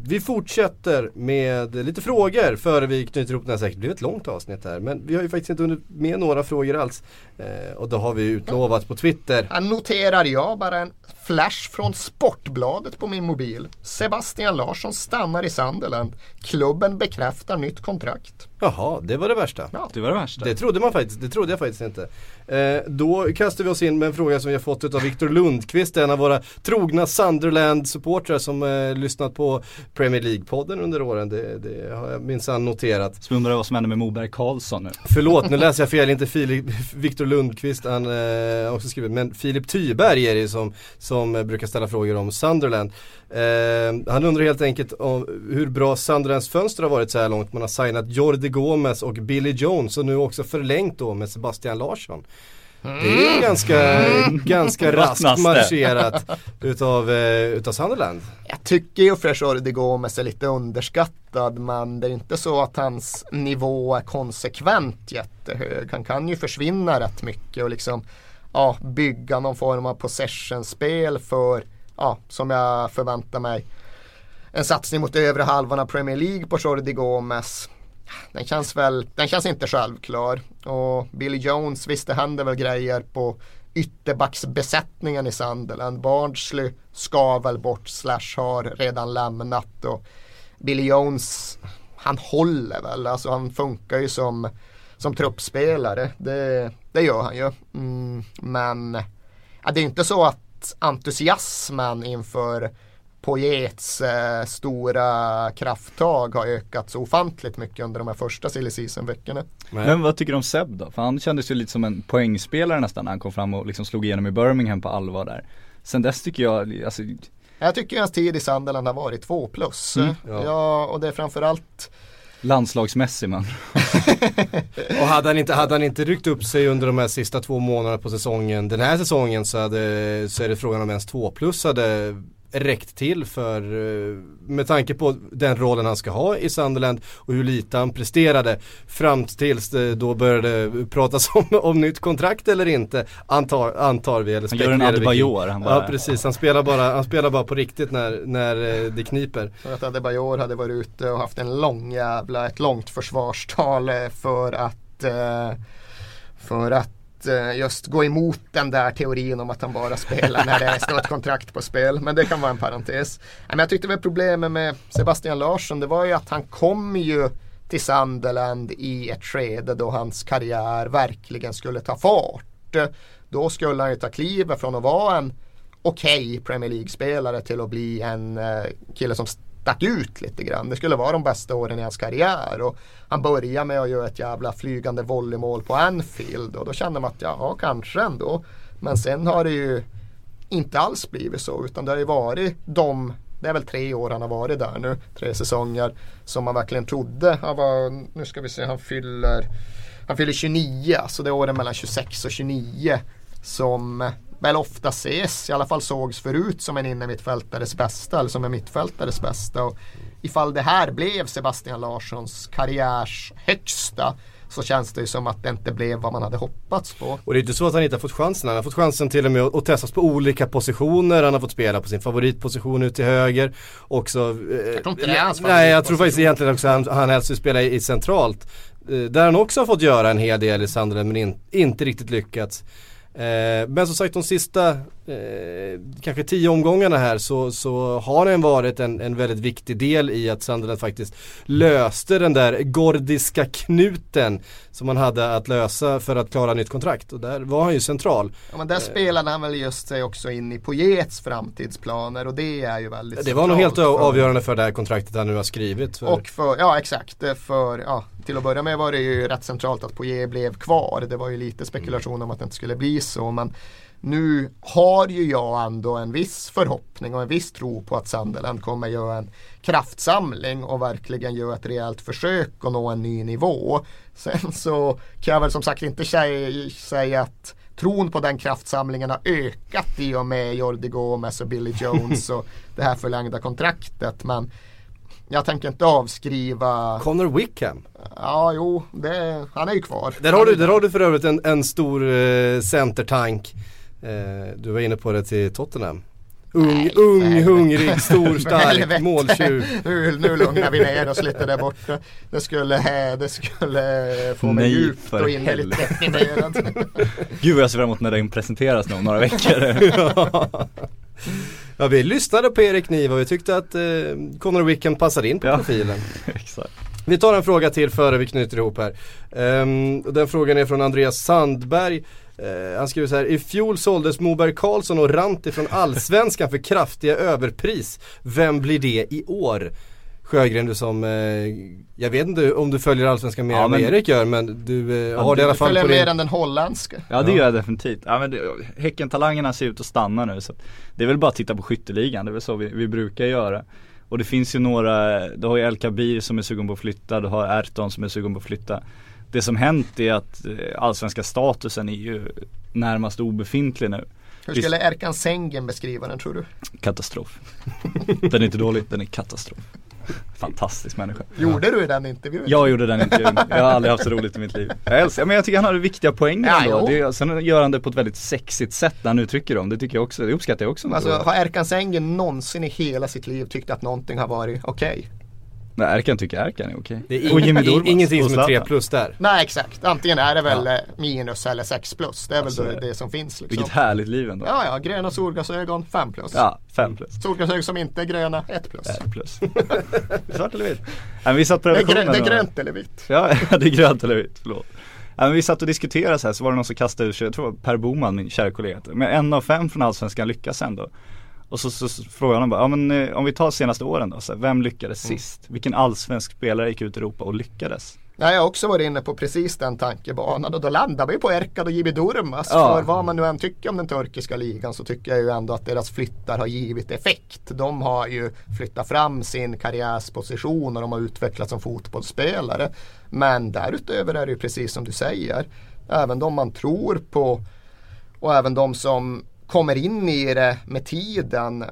vi fortsätter med lite frågor före vi knyter ihop den här säkert. Det blir ett långt avsnitt här men vi har ju faktiskt inte hunnit med några frågor alls. Eh, och det har vi utlovat på Twitter. Här noterar jag bara en flash från Sportbladet på min mobil. Sebastian Larsson stannar i Sunderland. Klubben bekräftar nytt kontrakt. Jaha, det var det värsta. Ja. Det var det värsta. Det trodde man faktiskt, det trodde jag faktiskt inte. Eh, då kastar vi oss in med en fråga som vi har fått av Viktor Lundqvist, en av våra trogna Sunderland-supportrar som eh, lyssnat på Premier League-podden under åren. Det, det har jag minsann noterat. Så undrar vad som händer med Moberg Karlsson nu. Förlåt, nu *laughs* läser jag fel, inte Filip, Viktor Lundqvist, han eh, också skrivit, men Filip Tyberg är det som, som brukar ställa frågor om Sunderland. Eh, han undrar helt enkelt om hur bra Sunderlands fönster har varit så här långt. Man har signat Jordi Gomez och Billy Jones och nu också förlängt då med Sebastian Larsson. Det är ju ganska, ganska *laughs* raskt marscherat utav, eh, utav Sunderland. Jag tycker ju för Jordi de Gomes är lite underskattad men det är inte så att hans nivå är konsekvent jättehög. Han kan ju försvinna rätt mycket och liksom ja, bygga någon form av possession-spel för, ja, som jag förväntar mig. En satsning mot övre halvan av Premier League på Jordi Gomes. Den känns väl, den känns inte självklar. Och Billy Jones, visst det händer väl grejer på ytterbacksbesättningen i Sunderland. Barnsley ska väl bort slash har redan lämnat och Billy Jones han håller väl, alltså han funkar ju som, som truppspelare. Det, det gör han ju. Mm, men ja, det är inte så att entusiasmen inför Poyets eh, stora krafttag har ökat så ofantligt mycket under de här första silly season veckorna. Men vad tycker du om Seb då? För han kändes ju lite som en poängspelare nästan när han kom fram och liksom slog igenom i Birmingham på allvar där. Sen dess tycker jag, alltså Jag tycker hans tid i Sunderland har varit två plus. Mm. ja. och det är framförallt landslagsmässig man. *laughs* Och hade han, inte, hade han inte ryckt upp sig under de här sista två månaderna på säsongen, den här säsongen så, hade, så är det frågan om ens två plus hade räckt till för, eh, med tanke på den rollen han ska ha i Sunderland och hur lite han presterade fram tills det då började pratas *laughs* om, om nytt kontrakt eller inte, antar, antar vi. Eller Han gör en. Adebayor, han bara- Ja precis, han spelar bara, han spelar bara på riktigt när, när eh, det kniper. För att Adebayor hade varit ute och haft en lång jävla, ett långt försvarstal eh, för att för att Eh, just gå emot den där teorin om att han bara spelar när det står ett kontrakt på spel. Men det kan vara en parentes. Men jag tyckte väl problemet med Sebastian Larsson det var ju att han kom ju till Sunderland i ett skede då hans karriär verkligen skulle ta fart. Då skulle han ju ta klivet från att vara en okej Premier League-spelare till att bli en eh, kille som stack ut lite grann. Det skulle vara de bästa åren i hans karriär. Och han börjar med att göra ett jävla flygande volleymål på Anfield. Och då känner man att ja, kanske ändå. Men sen har det ju inte alls blivit så. Utan det har ju varit de, det är väl tre år han har varit där nu. Tre säsonger. Som man verkligen trodde. Han var, nu ska vi se, han fyller han fyller 29, så det är åren mellan 26 och 29 som väl ofta ses, i alla fall sågs förut som en innermittfältares bästa eller som en mittfältares bästa. Och ifall det här blev Sebastian Larssons karriärs högsta så känns det ju som att det inte blev vad man hade hoppats på. Och det är inte så att han inte har fått chansen. Han har fått chansen till och med att, testas på olika positioner. Han har fått spela på sin favoritposition ut till höger. Också, eh, Jag tror inte det är hans Nej, jag tror favoritposition. faktiskt egentligen också han, han helst vill spela i, i centralt. Eh, där han också har fått göra en hel del i Sunderland men in, inte riktigt lyckats. Eh, men som sagt de sista eh, kanske tio omgångarna här så, så har den varit en, en väldigt viktig del i att Sunderland faktiskt löste den där gordiska knuten som man hade att lösa för att klara nytt kontrakt och där var han ju central. Ja, men där spelade han väl just sig också in i Poyets framtidsplaner och det är ju väldigt Det var nog helt för- avgörande för det här kontraktet han nu har skrivit. För, Och för, ja exakt, för, ja, till att börja med var det ju rätt centralt att Poirier blev kvar. Det var ju lite spekulation om att det inte skulle bli så. Men nu har ju jag ändå en viss förhoppning och en viss tro på att Sunderland kommer göra en kraftsamling och verkligen göra ett rejält försök att nå en ny nivå. Sen så kan jag väl som sagt inte säga att tron på den kraftsamlingen har ökat i och med Jordi Gomez och Billy Jones *laughs* och det här förlängda kontraktet. Men jag tänker inte avskriva Connor Wickham. Ja, jo, det, han är ju kvar. Där har du, där har du för övrigt en, en stor eh, centertank. Eh, du var inne på det till Tottenham. Ung, Nej, ung, hungrig, stor, *laughs* stark, måltjur. *laughs* Nu, nu lugnar vi ner oss lite där borta. Det skulle, det skulle få mig Nej, djupt för och innerligt deprimerad. *laughs* Gud vad jag ser fram emot när den presenteras nu om några veckor. Ja vi lyssnade på Erik Niva och vi tyckte att eh, Connor Wickham passade in på Ja. profilen. Exakt. Vi tar en fråga till före vi knyter ihop här. Och den frågan är från Andreas Sandberg. Eh, han skriver så här, i fjol såldes Moberg Karlsson och Ranti från Allsvenskan för kraftiga överpris. Vem blir det i år? Sjögren du som, eh, jag vet inte om du följer Allsvenskan mer Ja, än men- Erik gör men du eh, Ja, har det i alla fall följer på mer din... än den holländska. Ja det gör jag definitivt. Ja, men det, Häcken-talangerna ser ut att stanna nu så det är väl bara att titta på skytteligan, det är väl så vi, vi brukar göra. Och det finns ju några, du har ju El Kabir som är sugen på att flytta, du har Erton som är sugen på att flytta. Det som hänt är att eh, allsvenska statusen är ju närmast obefintlig nu. Hur skulle Erkan Sengen beskriva den tror du? Katastrof. *laughs* Den är inte dålig, den är katastrof. Fantastisk människa. Gjorde du den intervjun? Jag gjorde den intervjun. Jag har aldrig haft så roligt i mitt liv. Jag älskar, men jag tycker han har viktiga poänger Ja, ändå. Det, sen gör han det på ett väldigt sexigt sätt när han uttrycker dem. Det tycker jag också, det uppskattar jag också. Alltså, har Erkan Sengen någonsin i hela sitt liv tyckt att någonting har varit okej? Nej, Erkan tycker Erkan är okej. Det är Och Jimmy Durmaz ingenting som är 3 Zlatan. plus där. Nej exakt, antingen är det väl eh, minus eller 6 plus. Det är väl Alltså, det, det som finns liksom. Vilket härligt liv ändå. Ja, ja, gröna solglasögon 5 plus. Ja, fem plus. Solglasögon som inte är gröna 1 plus. Fem plus. *laughs* Svart eller vitt? Nej, men vi satt på Det är, grö- det är grönt eller vitt. Ja, *laughs* det är grönt eller vitt, förlåt. Ja, men vi satt och diskuterade så här, så var det någon som kastade ur sig, jag tror det var Per Boman, min kära kollega. Men en av fem från Allsvenskan lyckas ändå. Och så, så, så frågade han bara, ja men eh, om vi tar senaste åren då, så här, vem lyckades sist? Vilken allsvensk spelare gick ut i Europa och lyckades? Ja, jag har också varit inne på precis den tankebanan och då landar vi på Erkad och Jimmy Durmaz. Ja. För vad man nu än tycker om den turkiska ligan så tycker jag ju ändå att deras flyttar har givit effekt. De har ju flyttat fram sin karriärsposition och de har utvecklats som fotbollsspelare. Men därutöver är det ju precis som du säger. Även de man tror på och även de som kommer in i det med tiden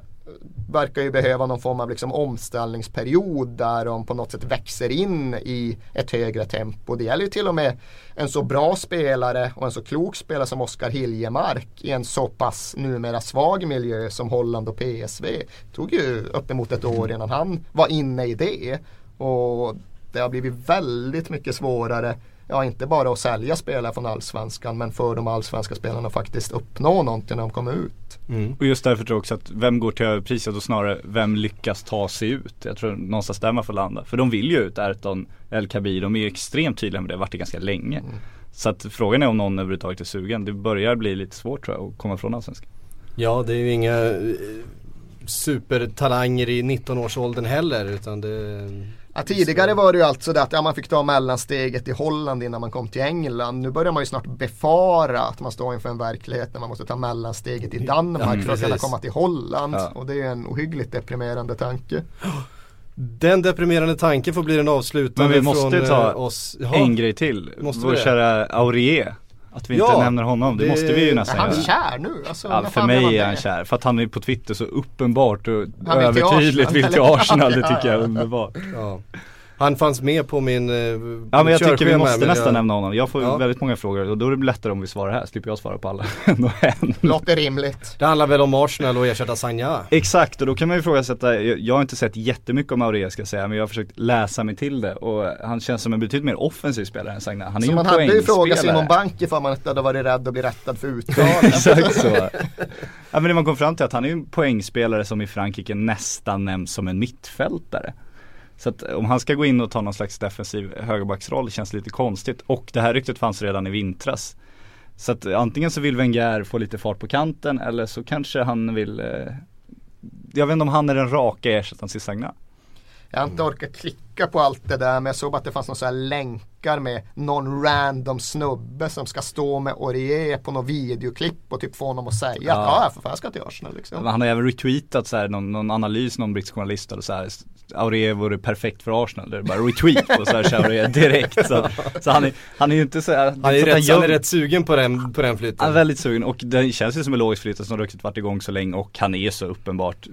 verkar ju behöva någon form av liksom omställningsperiod där de på något sätt växer in i ett högre tempo. Det gäller ju till och med en så bra spelare och en så klok spelare som Oskar Hiljemark i en så pass numera svag miljö som Holland och PSV. Det tog ju uppemot ett år innan han var inne i det. Och det har blivit väldigt mycket svårare Ja, inte bara att sälja spelare från allsvenskan men för de allsvenska spelarna faktiskt uppnå någonting när de kommer ut. Och just därför tror jag också att vem går till överpriset och snarare vem lyckas ta sig ut? Jag tror någonstans där man får landa. För de vill ju ut, Erton, El Kabir, de är ju extremt tydliga med det, har varit det ganska länge. Så att frågan är om någon överhuvudtaget är sugen. Det börjar bli lite svårt tror jag att komma från allsvenskan. Ja, det är ju inga eh, supertalanger i 19-årsåldern heller utan det Ja, tidigare var det ju alltså det att ja, man fick ta mellansteget i Holland innan man kom till England. Nu börjar man ju snart befara att man står inför en verklighet när man måste ta mellansteget i Danmark Ja, för att kunna komma till Holland. Ja. Och det är ju en ohyggligt deprimerande tanke. Den deprimerande tanken får bli den avslutande Men vi måste från ta eh, oss. Jaha. En grej till, Måste vår kära Aurier. Att vi inte Ja, nämner honom, det, det- måste vi ju Är nästan han göra. kär nu? Alltså, Ja, för mig är han kär, för att han är på Twitter så uppenbart och Han vill till övertydligt Arsenal, vill till? Arsenal, det tycker jag *laughs* ja, är underbart. Ja. Han fanns med på min eh, Ja men jag tycker vi måste nästan jag- nämna honom. Jag får Ja. väldigt många frågor och då är det lättare om vi svarar här, slipper jag svara på alla. *laughs* en och en. Låter rimligt. Det handlar väl om Arsenal och ersätta Sagna. Exakt och då kan man ju ifrågasätta, jag, jag har inte sett jättemycket om Aurier ska jag säga men jag har försökt läsa mig till det och han känns som en betydligt mer offensiv spelare än Sagna. Han är Så ju man hade ju frågat Simon. Bank ifall man inte hade varit rädd att bli rättad för *laughs* uttal. Exakt så. Ja men det man kom fram till att han är ju en poängspelare som i Frankrike nästan nämns som en mittfältare. Så att om han ska gå in och ta någon slags defensiv högerbacksroll känns lite konstigt. Och det här ryktet fanns redan i vintras. Så att antingen så vill Wenger få lite fart på kanten eller så kanske han vill eh, Jag vet inte om han är den raka ersättaren till Sagna. Jag har inte orkat klicka på allt det där men jag såg att det fanns några länkar med någon random snubbe som ska stå med Aurier på något videoklipp och typ få honom att säga Ja. att ja, för fan jag ska till Arsenal liksom. Men Han har även retweetat så här, någon, någon analys, någon brittisk journalist och så här Aurier vore perfekt för Arsenal, det är bara retweet och så här kör Aurier direkt. Så, så han, är, han är ju inte så här, Han är, så rätt, han är rätt sugen på den, på den flytten. Han är väldigt sugen och det känns ju som en logisk flytt som ryktet varit igång så länge och han är så uppenbart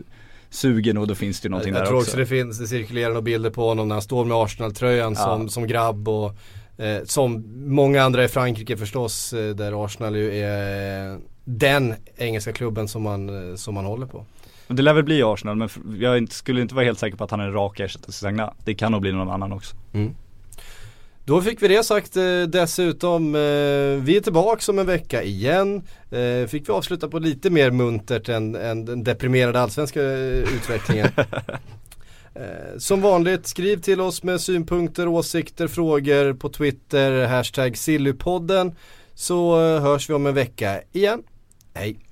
sugen och då finns det ju någonting jag, jag där tror också. också det finns, det cirkulerar några bilder på honom när han står med Arsenal-tröjan Ja. som, som grabb och eh, som många andra i Frankrike förstås eh, där Arsenal ju är den engelska klubben som man, eh, som man håller på. Det lär väl bli Arsenal men jag skulle inte vara helt säker på att han är en rak ersättare till Sagna. Det kan nog bli någon annan också. Då fick vi det sagt eh, dessutom. Eh, vi är tillbaka om en vecka igen. Eh, fick vi avsluta på lite mer muntert än, än den deprimerade allsvenska utvecklingen. *laughs* Som vanligt, skriv till oss med synpunkter, åsikter, frågor på Twitter, hashtag Sillypodden. Så hörs vi om en vecka igen. Hej!